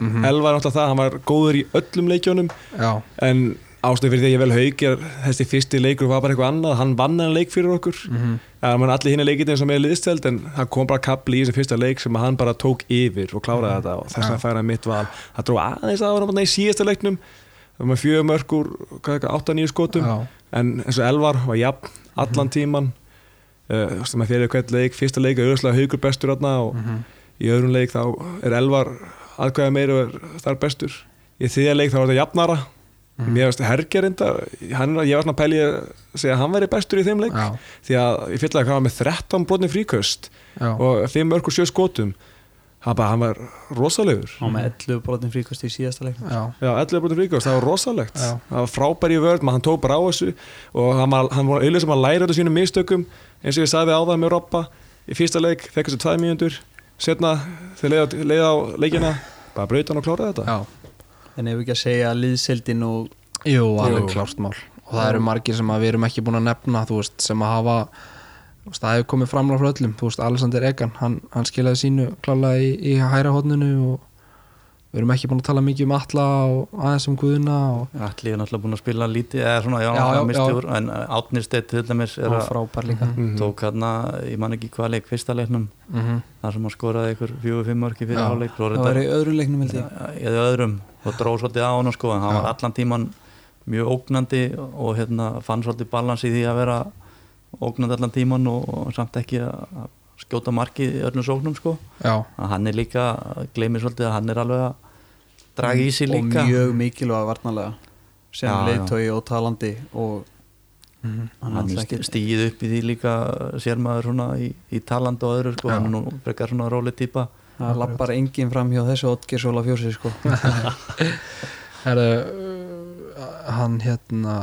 Mhm.
elvar er náttúrulega það, hann var góður í öllum leikjónum
já,
en ástæð fyrir því að ég vel haug er þessi fyrsti leikur var bara eitthvað annað, hann vann en leik fyrir okkur.
Mhm,
það var allir hinn leikinn sem er liðsteld en það kom bara kapli í þessi fyrsta leik sem hann bara tók yfir og kláraði þetta. Og þess að færa mitt val. Það dró aðeins að hann í síðasta leiknum. Með úr 8-9 skotum.
Já,
en eins og Elvar var jafn allan tíman uh, sem að fyrir hvert leik, fyrsta leik er auðvitað haugur bestur og
mhm,
í öðrum leik þá er Elvar aðkvæða meira og er þar bestur. Í þriðja leik þá var þetta jafnara
Mhm.
mér veist Herger enda hann, ég var svona að pæli að segja að hann væri bestur í þeim leik.
Já,
því að ég fylla að hann var með 13 brotni fríköst
já,
og 5 mörg og 7 skotum. Hann, bara, hann var rosalegur.
Hann með 11 brotin fríkast í síðasta leik
já,
Já, 11 brotni fríköst, það var rosalegt. Það var frábær í vörð, maður hann tók bara á þessu og hann var, hann var auðvitað sem að læra þetta sínum mistökum. Eins og ég sagði á það með Robba í fyrsta leik, fekk þessu 2 mínútur. Setna, þegar leið á leikina bara braut hann og kláraði þetta.
Já
En ef við ekki að segja liðseldin og
Jú, alveg klárt mál. Og það eru margir sem að við erum ekki búin að nefna veist, sem að hafa það hefur komið framlega frá öllum, þú veist, Alexander Egan hann, hann skilaði sínu klálega í, í hæra hodninu og við erum ekki búin að tala mikið um Alla og aðeins um Guðuna og
Alli er náttúrulega búin að spila lítið eða svona, já,
Já, já,
úr en Átnirstedt til dæmis er að
frábær líka.
Mhm.
tók hann ég man ekki hvað leik fyrsta leiknum.
Mm
þar sem hann skoraði ykkur fjögur fimm mörki fyrir áleik
Það var í öðrum leiknum held ég.
Eða öðrum og dróð svolítið á hann sko, en hann
Já.
var allan tíman mjög ógnandi og hérna, fann svolítið balans í því að vera ógnandi allan tíman og, og samt ekki að skjóta marki í öllum sóknum sko.
já,
að hann er líka, gleymir svolítið að hann er alveg að draga í sig
og
líka
mjög mikilvæg varnalega sem leiðtói og talandi og
Mhm.
hann
hann stíð upp í því líka sér maður svona í, í taland og öðru sko, hann er nú frekar svona róli típa
það lappar enginn fram hjá þessu Otger Sóla fjósi sko. [laughs]
Herðu, uh, hann hérna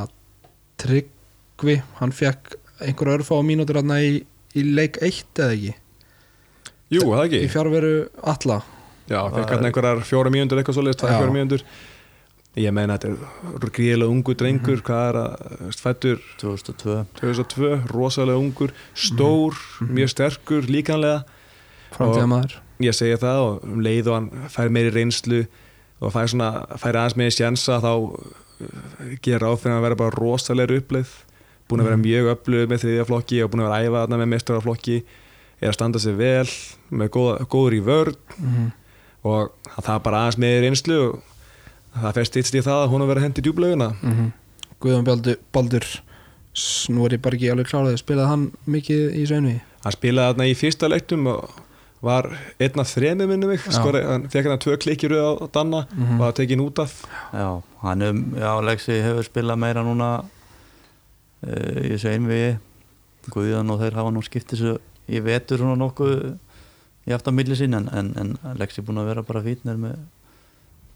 Tryggvi, hann fekk einhver örfa á mínútur hann í, í leik 1 eða ekki?
Jú, það ekki.
Í fjárveru Alla
Já, fekk hann einhverjar fjóra mínútur eitthvað svoleiðis, tvær
Já.
fjóra mínútur. Ég meina þetta er gríðilega ungu drengur,
Mhm.
hvað er að fættur
2002
2002, rosalega ungur, stór,
Mhm.
mjög sterkur líkanlega.
Framtíðamaður
ég segja það og um leið og hann fær meiri reynslu og fær, svona, fær aðeins meiri sjansa þá uh, gera á fyrir að vera bara rosalega uppleið búin að vera mjög öflug með þriðja flokki og búin að vera æfa þarna með mestaraflokki er að standa sig vel með góða, góður í vörð
mm
og það er bara aðeins meiri reynslu og það fer stýtst í það að hún að vera hendi djúblaugina
-hmm. Guðjón Baldur, Baldur nú er ég bara ekki alveg kláraði spilaði hann mikið í Sveinvi
hann spilaði þarna í fyrsta leiktum og var einn af þremið minnum mig. Skori, hann fekk hann tvö klikkir á Danna
Mhm.
og það tekin út af
Já, hann um, já, Lexi hefur spilað meira núna uh, í þessu einvigi Guðjón og þeir hafa nú skipt þessu í vetur svona nokkuð í aftan milli sín en, en, en Lexi búin að vera bara fítnir með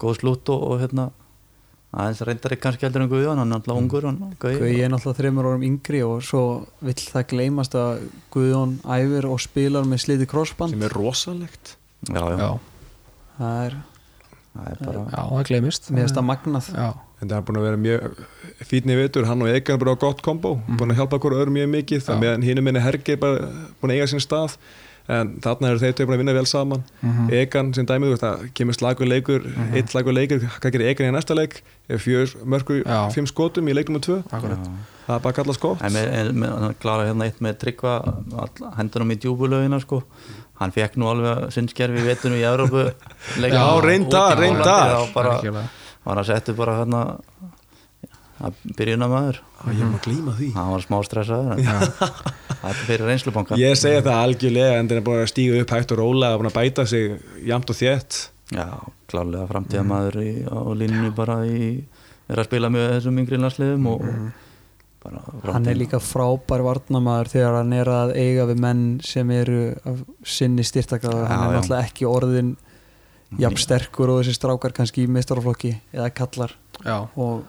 góð slútt og, og hérna aðeins reyndar ekki kannski heldur en Guðjón hann er alltaf ungur hann, Guði,
Guði ég er náttúrulega þreymur árum yngri og svo vill það gleymast að Guðjón æfir og spilar með sliti crossband
sem er rosalegt.
Já, já,
já,
það er
það er bara
já, það glemist
mér finnst það magnað.
Já,
en það er búin að vera mjög fítni vitur hann og Egan er bara á gott kombo. Búin að hjálpa okkur öðrum mjög mikið.
Já.
meðan hinn minni Hergi er bara búin að eiga sín stað en þarna eru þeir tveir búin að vinna vel saman.
Mhm.
Egan sem dæmið, það kemur slagur leikur eitt slagur leikur, hvað gerir Egan í næsta leik? Ef fjör mörgur, fimm skotum í leiknum og tvö, það er bara að kalla skott.
En með, en með, hann klára hérna eitt með tryggva all- hendunum í djúbulögina sko. Hann fekk nú alveg sinnskerfi í vetunum í Európu [laughs]
Já, reyndar, reyndar.
bara,
Algjörlega.
var að setja bara hérna að byrjuna maður.
Ég má glíma því.
Hann var smá stressaður en [laughs] það er fyrir reynslubanka.
Ég segi það algjörlega en það er búin að stíga upp hægt og róla og búin að bæta sig jamt og þétt.
Já, klárlega framtíða maður í, á línunni bara í er að spila með þessum yngri landsliðum og bara
hann er líka frábær varnamaður þegar hann er að eiga við menn sem eru af sinni styrtakað
Já,
hann er náttúrulega ekki orðin jafn sterkur og þessi strákar kannski í meistaraflokki eða kallar.
Já,
og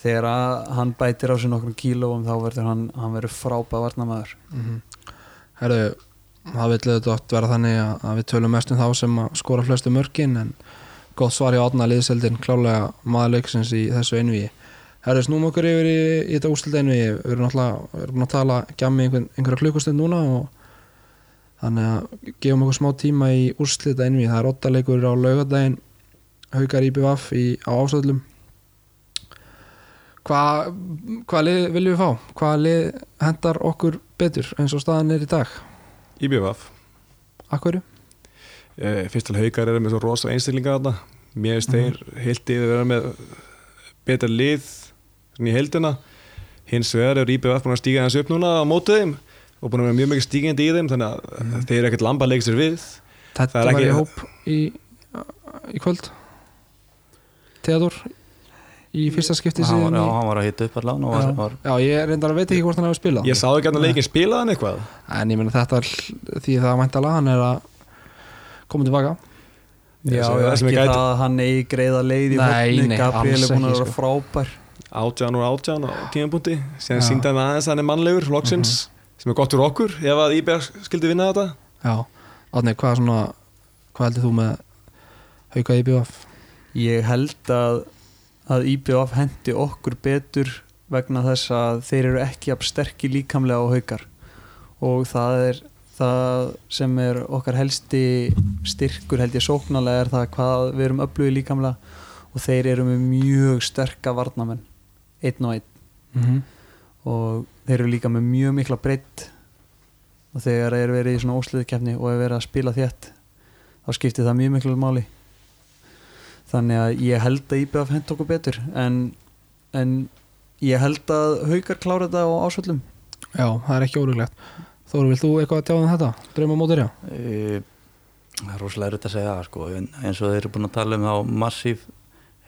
þegar hann bætir á sig nokkrum kílóum þá verður hann, hann verður frábær varnamaður
Mhm. Herðu, það vil auðvitað oft vera þannig að, að við tölum mest um þá sem skora flestu mörkin en gott svar í átna liðseldin klálega maður leiksins í þessu einvíi Herðu, snúm okkur yfir í, í þetta úrslit einvíi við erum náttúrulega, við erum að tala gjammi einhver, einhverja klukkustund núna og þannig að gefum okkur smá tíma í úrslit einvíi, það er åtta leikur á laugadaginn haukar IBVF í, á ásöldum Hvað hva lið viljum við fá? Hvaða lið hendar okkur betur eins og staðan er í dag?
IBVF
Akkurju?
Eh, fyrst til haukar eru með svo rosa einstaklinga þarna. Mér finnst þeir heilt yfir að vera með betra lið í heildina. Hins vegar er IBVF búin að stíga hans upp núna á mótið þeim og búin að vera mjög mikið stígandi í þeim þannig að þeir eru ekkert lamba sér við.
Þetta
er
var
ekki-
hóp í, í kvöld? Theodor í fyrsta skipti
hann var,
síðan
já, hann var að hitta upp allan og var,
Já.
var,
já, ég reyndar að veit ekki hvort hann hefur spilað
ég sá ekki að leikin spilaði hann eitthvað
En ég meina þetta er því það væntalega hann er að koma tilbaka
Ég
Já,
það sem
ekki
ég
það
gæti-
að hann eigi greiða leið í
nei,
Gabriel er búin að vera
sko.
frábær
átján og átján á tímapunkti síðan
Já.
síndi hann aðeins að hann er mannlegur flokksins sem er gott fyrir okkur ef að IBVF skildi vinna þetta
Já, Átni, hvað svona hvað heldur þú með hauka í BF?
Ég held að, að IBF hendi okkur betur vegna þess að þeir eru ekki að sterkir líkamlega á haukar. Og það er það sem er okkar helsti styrkur held ég sóknarlega er það hvað við erum öflugið líkamlega og þeir eru með mjög sterka varnamenn einn og einn.
Mm -hmm.
og þeir eru líka með mjög mikla breytt og þegar þeir eru verið í svona ósliðkefni og er verið að spila þétt þá skiptir það mjög miklu máli þannig að ég held að IBF hend okkur betur en, en ég held að haukar klára þetta á ásvöllum
Já, það er ekki órúglegt Þóru, vilt þú eitthvað að tjáða um þetta? Drauma mótur, já?
e, það er rosalega erfitt að segja það sko, en eins og þeir eru búin að tala um þá massíf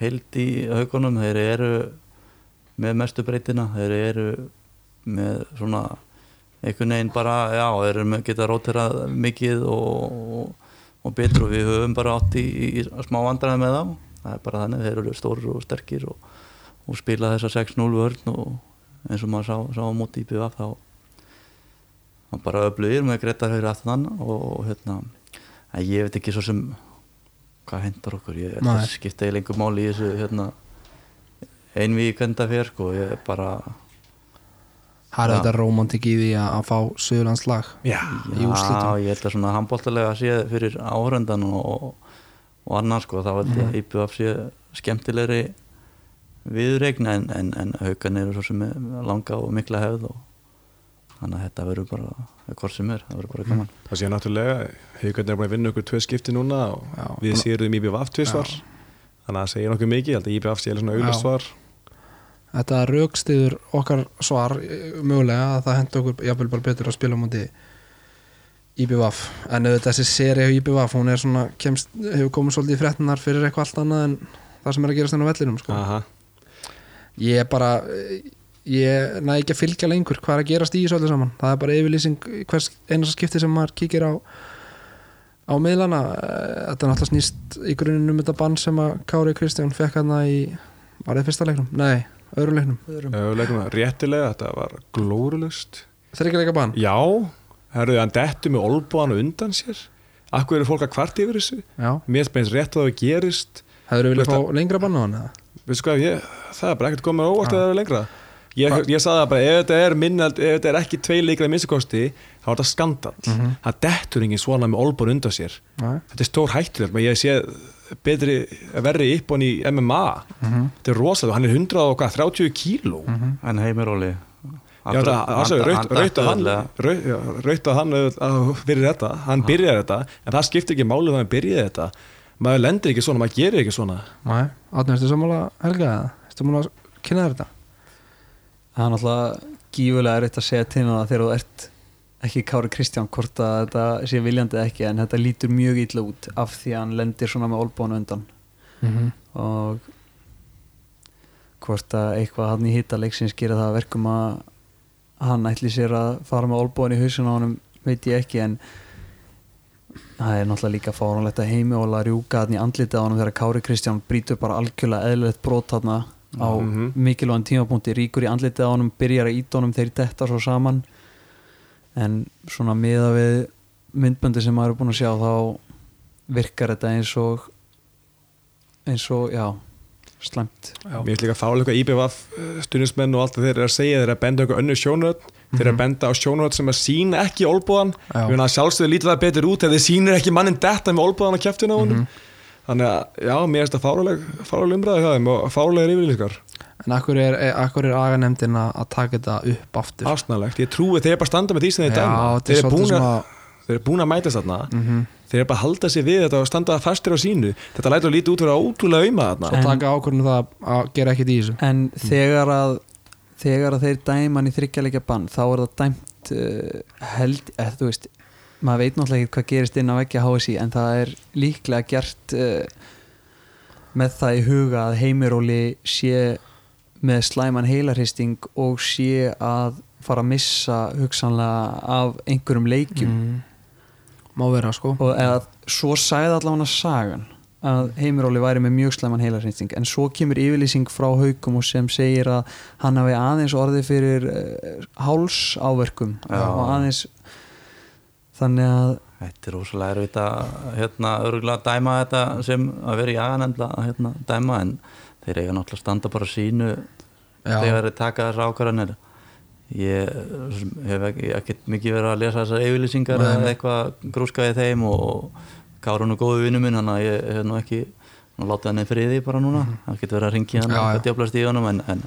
heild í haugunum þeir eru með mestu breytina þeir eru með svona einhvern veginn bara, já, þeir eru með geta róterað mikið og, og, og betur og við höfum bara átt í, í smá vandræði með þá. Það er bara þannig, þeir eru stórir og sterkir og, og spila þessa 6-0 vörn og eins og maður sá, sá móti í BVF þá hann bara öflugir með Gretar höfir aftan hann og hérna ég veit ekki svo sem hvað hendar okkur, ég skipta ég lengur máli í þessu hérna einvið kvenda fyrir sko, ég er bara
Það er þetta romantik í því að, fá Suðurlands lag
já.
Já, ég held að svona handbóltalega sé fyrir áhöröndan og, og annar sko, þá held ég að IBF sé skemmtilegri viðregn en, en, en haukan eru svo sem er langa og mikla hefð og þannig að þetta verður bara hvort sem er, það verður bara gaman.
Það sé náttúrulega haugarnir er búin að vinna okkur tvö skipti núna og
Já.
við séum IBVF tvisvar. Þannig að það segir nokkuð mikið, ég held að IBVF sé svona auðvitað svar
Þetta raukstiður okkar svar eh, mögulega að það hendur okkur jafnvel bara betur að spila á móti IBVF en auðvitað þessi seri á IBVF hún er svona, kemst, hefur komið svolítið í fréttinar fyrir eitthvað allt annað en það sem er að gerast enn á vellinum sko. Ég er bara eh, ég næ ekki að fylgja lengur hvað er að gerast í þessu öllu saman það er bara yfirlýsing hvers einasta skipti sem maður kíkir á á miðlana Eh, þetta er náttúrulega snýst í grunninn um þetta bann sem að Kári Kristján fekk hann í var í fyrsta leiknum? Nei, öðru leiknum.
Öfuleikuna, réttilega, þetta var glórulust
þryggja bann?
Já, herruðu, hann dettu með olbúan undan sér. Akkur eru fólk að kvart yfir þessu?
Já,
Mér spennst rétt að það gerist.
Hefur viljað
Veist
fá lengra bann á hann
hvað, ég, það er bara ekkert komið á óvart að það er lengra. Ég, ég sagði það bara, ef þetta er minnald, ef þetta er ekki tvei leikra minnstakosti, þá er þetta skandall.
Mhm.
Það dettur enginn svona með olbúr undan sér.
Nei.
Þetta er stór hættulegt, menn ég sé betri, verri uppbón í MMA.
Mhm.
Þetta er rosalega, hann er 100 og hvað, 30 kíló.
en heimir Óli
Já, það er raut að hann, fyrir þetta, hann byrjar þetta, en það skiptir ekki málið að hann byrjaði þetta. Maður lendir ekki svona, maður gerir ekki svona.
Nei, átnum, ertu sammála Helga eða? Ertu múin að kynna þetta?
það er náttúrulega gífulega erfitt að segja til það þegar þú ert ekki Kári Kristján hvort að þetta sé viljandi ekki en þetta lítur mjög illa út af því að hann lendir svona með olbónu undan
Mm -hmm.
og hvort að eitthvað hann í hitta leiksins gera það að verkum að hann ætli sér að fara með olbónu í hausin á honum veit ég ekki en það er náttúrulega líka fáránlegt að heimi og að rjúka hann í andlitið á honum þegar Kári Kristján brýtur bara algjörlega eðlilegt brot hann á
Mhm.
mikilvægum tímapunkti ríkur í andlitið á honum byrjar að íta honum þeir detta svo saman en svona miða við myndböndi sem maður er búin að sjá þá virkar þetta eins og eins og, já slæmt.
Mér finnst líka fálega IBVF stundismenn og allt það þeir eru að segja þeir eru að benda okkur önnu sjónröð þeir eru að benda á sjónröð sem að sína ekki olbúðan ég meina að sjálfsögðu lítið það betur út ef þeir sýnir ekki mannin detta með olbúðan á kæftinu á honum. Þannig að já, mér finnst það fálega fálega umræði hjá þeim og fálega yfirlýsingar
En akkur er, akkur er aganemdin að að taka þetta upp aftur?
Ásnalegt, ég trúi þeir bara að standa með því sem þeir dæma. Þeir
er
eru búin að
að
eru búin að mætast þarna.
Mm
þeir eru bara að halda sig við þetta og standa fastir á sínu. Þetta lætur að líti út fyrir ótrúlega auðma þarna.
Svo taka ákvörðinu það að gera ekkert í þessu.
En þegar að þegar að þeir dæma hann í þryggjarleikja bann þá er það dæmt uh, held, eða þú veist maður veit náttúrulega ekki hvað gerist inn á vekja HSI en það er líklega gert uh, með það í huga að heimiróli sé með slæman heilarhisting og sé að fara að missa hugsanlega af einhverjum leikjum
mm. Má vera sko
og eða svo sagði allavega sagan að Heimiróli væri með mjög slæman heilarhreinsting en svo kemur yfirlýsing frá haugum og sem segir að hann hafi aðeins orðið fyrir uh, hálsáverkum
Já.
og aðeins þannig að
Þetta er erfitt að hérna, örgulega dæma þetta sem að vera í aganendla að hérna, dæma en þeir eiga náttúrulega að standa bara sínu
Já,
þegar þeir taka þessar ákvarðanir. Ég hef ekki, ekki mikið verið að lesa þessar yfirlýsingar
Nei,
eða
nei.
eitthvað grúskaði þeim og Kárun og góðu vinnu minn þannig að ég hef nú ekki látið hann einn friði bara núna. Það getur verið að ringja hann og djöflast í honum en, en,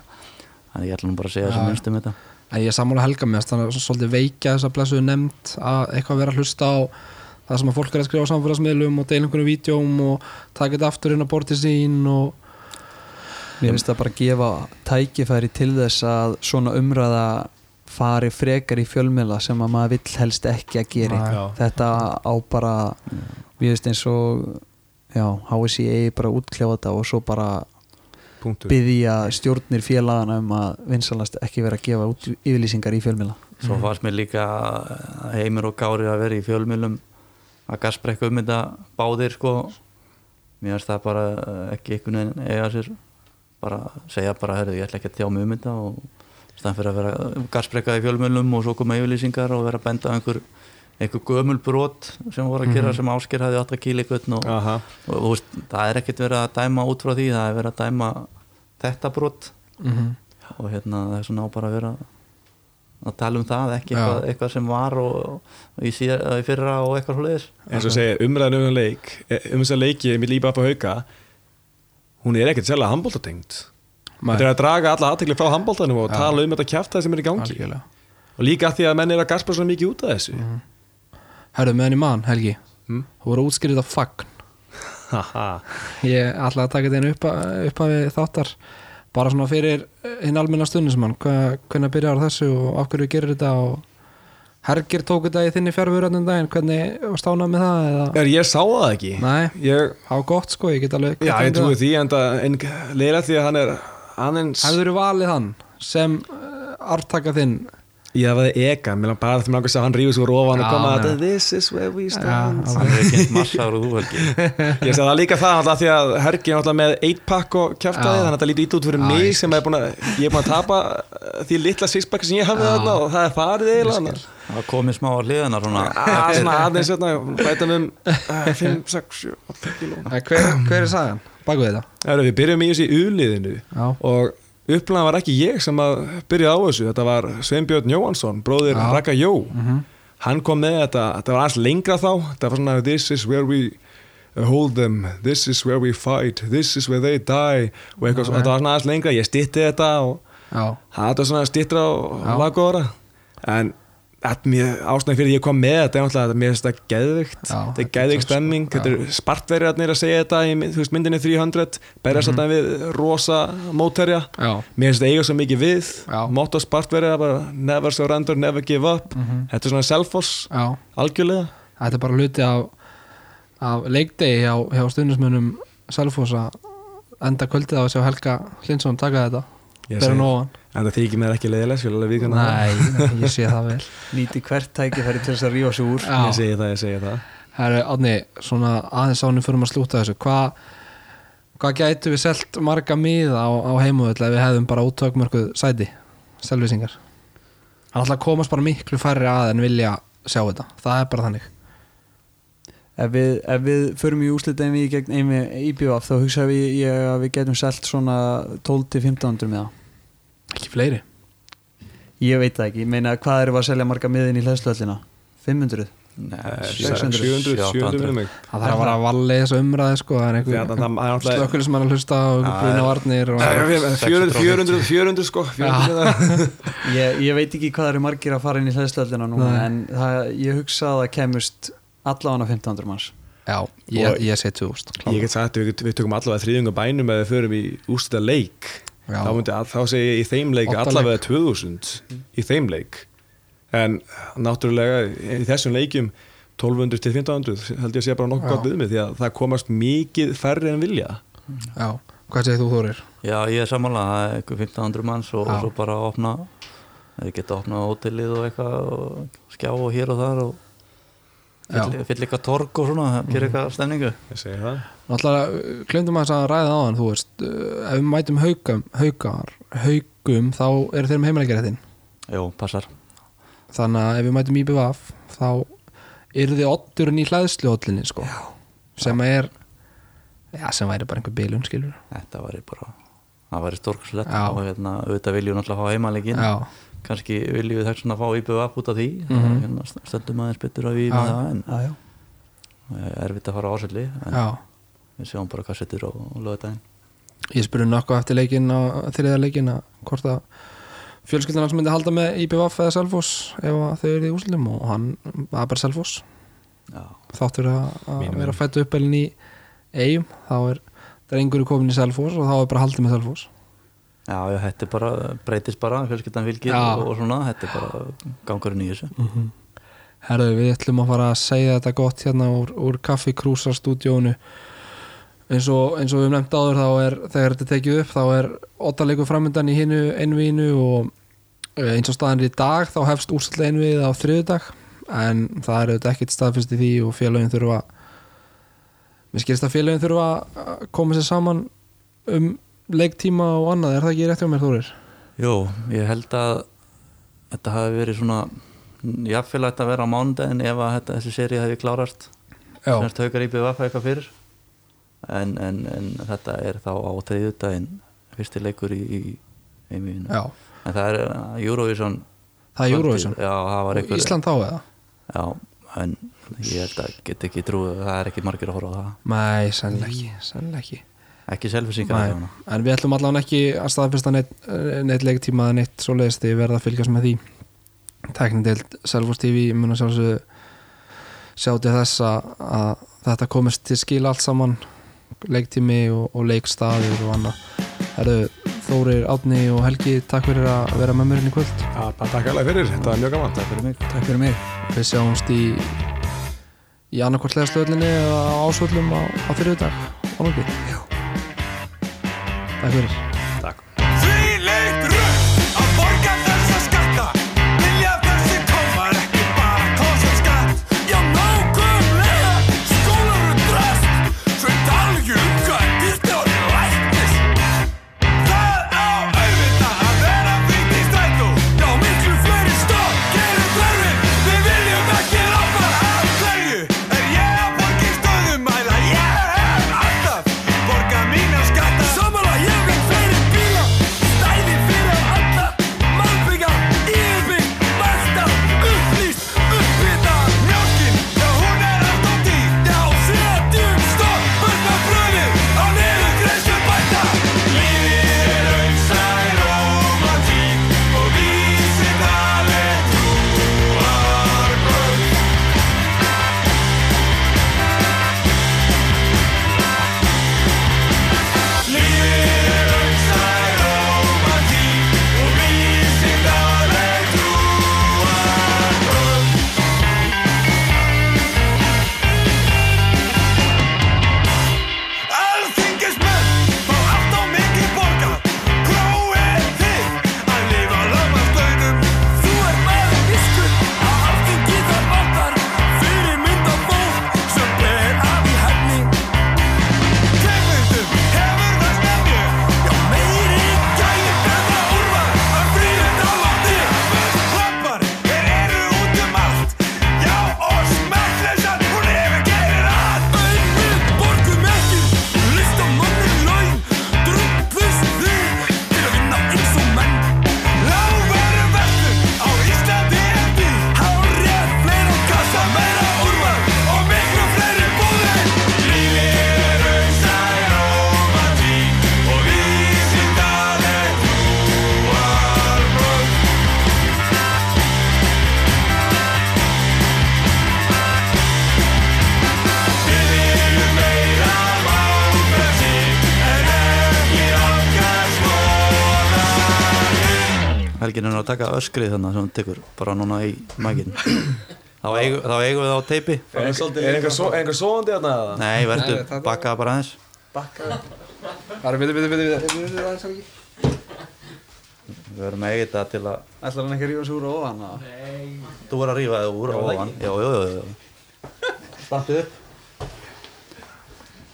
en ég ætla nú bara að segja
Já,
sem
já.
minnst um þetta.
En ég er sammála helga með þannig að svolítið veikja þess að blessuðu nefnd að eitthvað vera að hlusta á það sem að fólk er að skrifa á samfélagsmiðlum og deila einhvern vídjóm og taka þetta aftur inn á bortið sín og
mér finnst það bara að gefa tækifæri til þess að svona umræða fari frekar í fjölmiðla sem að maður vill helst ekki að gera.
Nei.
Já.
þetta á bara mér finnst eins og já, HSI eigi bara að útkljá þetta og svo bara
punktur.
byggja stjórnir félagana um að vinsalast ekki vera að gefa út yfirlýsingar í fjölmila
Svo fannst mér líka heimur og gári að vera í fjölmjölum að gasbrekka um þetta báðir sko. Mér finnst það bara ekki einhvern veginn eiga sér bara segja bara, herðu, ég ætla ekki að tjá mig um þetta og stæðan fyrir að vera gasbrekka í fjölmjölum og svo koma yfirlýsingar og vera að benda einhver, einhver gömul brot sem voru að gera sem ásker hafði átt að kýla ykkur og, og, og veist, það er ekkert verið að dæma út frá því það er verið að dæma þetta brot
mm
og hérna það er svona á bara að vera að tala um það, ekki eitthvað, eitthvað sem var og, og í, síðar, í fyrra og eitthvað hlutir
eins og segja umræðan um þennan leik um þess að leiki með lípa upp á hauka hún er ekkert sérlega handbóltatengt þetta er að draga alla aðtekli frá handbóltanum og
Já.
tala um þetta kjæftæði sem er í gangi.
Algjörlega.
Og líka því að menn er að gaspa svo mikið út af þessu.
Herðu með henni mann, Helgi.
Mm.
Þú voru útskýrið af fagn. [laughs] Ég ætla að taka þetta upp, upp að við þáttar. Bara svona fyrir hinn almenna stundismann Hva, hvernig byrjar þessu og af hverju gerir þetta og Hergir tók þetta í þinni fjárfjörðan daginn. Hvernig var stánað með það eða?
Er ég sá það ekki.
Nei,
ég,
var gott sko, ég get alveg
já ég trúi því en, leila því að hann er
Hefur þú valið hann sem arftaka þinn
Ég hef að eka, mér langar bara til að sjá hann rífið svo ofan og koma að this is where we stand.
hann er ekki eins massar og þú [laughs] helgi.
Ég segi það líka það alltaf því að Hergi er alltaf með 8 pack og kjaftaði
Já.
þannig að þetta lítið út fyrir
Já,
mig
ég
sem er búin að, ég er búin að tapa uh, því litla sixpack sem ég hafði þarna og það er farið eiginlega
það komið smá á hliðina svona.
Svona aðeins hérna, bæta um 5, 6, 7, 8 kíló.
Eh, hver, hver er sagan? Baku þetta.
Herru, Við byrjum í þessu í uliðinu og upplæðan var ekki ég sem að byrja á þessu, þetta var Sveinbjörn Jóhansson, bróðir
Já.
Raka Jó
Mhm.
hann kom með þetta, þetta var aðeins lengra þá þetta var svona this is where we hold them, this is where we fight this is where they die og eitthvað,
Ok.
þetta var svona aðeins lengra, ég stitti þetta og það var svona stittra og lagóra en ástæðan fyrir því ég kom með þetta er náttúrulega að mér finnst þetta geðvikt þetta er geðvikt stemming þetta er spartverjarnir að segja þetta í veist, myndinni 300 berjast
Mhm.
þetta við rosa mótherja. Mér finnst þetta eiga svo mikið við motto spartverja never surrender, never give up.
Mhm.
þetta er svona self-force algjörlega.
Þetta er bara hluti af, af leikdegi hjá, hjá stundismönnum Selfoss að enda kvöldið á að sjá Helga Hlinsson taka þetta.
Segi-
nú ofan
en það þykir mér ekki leiðilega alveg viðurkenna það.
Nei, nei, ég sé það vel.
Nýti hvert tækifæri til þess að rífa sig úr.
Já.
ég segi það, ég segi það.
Herru, Átni, svona aðeins ánum fyrir að slúta þessu Hvað hva gætu við selt marga miða á, á heimuvöld ef við hefðum bara úttökmörkuð sæti selvisingar Hann ætla að komast bara miklu færri að en vilja sjá þetta. Það er bara þannig.
Ef við, ef við förum í úslit en við gegn einmi IBF þá hugsa við ég að við getum selt svona 12-1500 með það
Ekki fleiri?
Ég veit það ekki, ég meina hvað við að selja marga miðin í hlæðslöllina 500?
Nei,
600, 700, 700 minnum mig.
Það þarf að fara að valli þessu umræði sko. Það er einhver,
það- það er
að hlusta og bruna varnir og,
Nei, ég veit, 400, 400, 400 sko. 400 [laughs]
ég, ég veit ekki hvað eru margir að fara inn í hlæðslöllina núna en það, ég hugsa að það kemust allavega 1500 manns.
Já, ég, ég sé 2000
Ég get sagt að við, við tökum allavega þriðjunga bænum eða við förum í úrstæða leik. Þá, myndi, að- þá segi ég í þeim leik allavega 2000 í þeim leik. En náttúrulega í þessum leikjum 1200 til 1500 held ég að sé bara nokkuð gott við mig því að það komast mikið færri en vilja.
Já, hvað segir þú Þórir?
Já, ég er sammála, það er eitthvað 1500 manns og, og svo bara að opna geta opnað hótelið og eitthvað og skjá og hér og þar og. Fyll, fyll eitthvað torg og svona, gera eitthvað stemningu.
Ég segi það.
Náttúrulega, klundum að að ræða á hann þú veist, uh, ef við mætum haugum haugar, haugum þá eru þeir með heimileikjaréttin
Jó, passar.
Þannig að ef við mætum IBVF þá eru þið otturinn í hlæðsluhóllinni sko, sem er já, sem væri bara einhver bilun skilur
Þetta væri bara, það væri stórkurslegt
Já.
og hérna, auðvitað viljum náttúrulega fá heimalegin
Já,
kannski viljum við þess að fá IBF út af því. Mm
Mhm.
hérna, stöndum aðeins betur að við með það en
já, já.
eh, erfitt að fara á ásalli en
já.
við sjáum bara hvað settur á, á lögadaginn
Ég spurði nokkuð eftir leikinn á þriða leikinn að hvort að fjölskyldan hans myndi halda með IBVF eða Selfoss ef að þau eru í úslitum og hann var bara Selfoss.
Já,
þáttur að, að
Mínum
vera fættu uppelin í eigum þá er drengur komin í Selfoss og þá er bara haldið með Selfoss
já, já þetta er bara breytist bara, fjölskyldan
Já.
og, og svona, þetta er bara gangurinn í þessu.
Herðu, við ætlum að fara að segja þetta gott hérna úr, úr kaffikrúsarstúdíónu eins og, eins og við nefnt áður þá er, þegar þetta tekið upp þá er ottaleikur framöndan í hinu einvíinu og eh, eins og staðan í dag þá hefst úrsætlega einvið á þriðudag en það er auðvitað ekkert staðfyrst í því og félagin þurfa mér skilst að félagin þurfa að koma sér saman um leiktíma og annað, er það ekki rétt hjá mér Þórir?
Jó, ég held að þetta hafi verið svona jafnvel að vera á mánudaginn ef að þetta, þessi séri hefði klárast. Semst haukar í BVF eitthvað fyrir. En, en, en þetta er þá á þriðjudaginn fyrsti leikur í, í
já,
en það er uh, Eurovision
það er Eurovision.
Já, það var einhver
Ísland þá eða?
já, en ég held að get ekki trúið það er ekki margir að horfa á það.
Nei, sennilega ekki, sennilega ekki Nei, en við ætlum allan ekki að staðfesta neitt, neitt leiktíma eða neitt svoleiðist því við verðum að fylgjast með því. Teknindeild Selfos TV mun að sjálfsögðu sjá til þess að, þetta komist til skil allt saman leiktími og, og leikstaðir og annað. Þórir, Átni og Helgi takk fyrir að vera með mér inn í kvöld.
Bara takk alveg fyrir, þetta var mjög gaman.
Takk fyrir mig.
Takk fyrir mig.
Við sjáumst í í annarkvort legastöðlinni eða á ásvöllum á, á fyrir dag á nátti Takk
að
taka öskrið þannig sem hún tekur bara núna í mækin þá, eigum- þá eigum við það á teipi.
Er einhver svo- einhver svoandi þarna? eða?
Nei,
Nei,
verður bakkaða bara aðeins.
Það er bitur, bitur, bitur, bitur, bitur, aðeins ekki
Við verðum eiga þetta til að
Ætlar hann ekki að rífa sig úr á ofan? eða?
Þú verður að rífa þig úr á ofan. Já, já, já, já. Startið upp.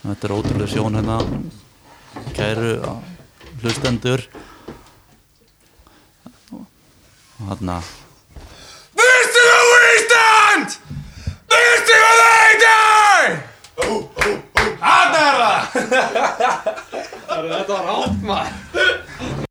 Þetta er ótrúlega sjón hérna. Kæru hlustendur Hérna
Veistu hvað Ísland? Hvað það heitir? Hann er það!
Þetta var átt maður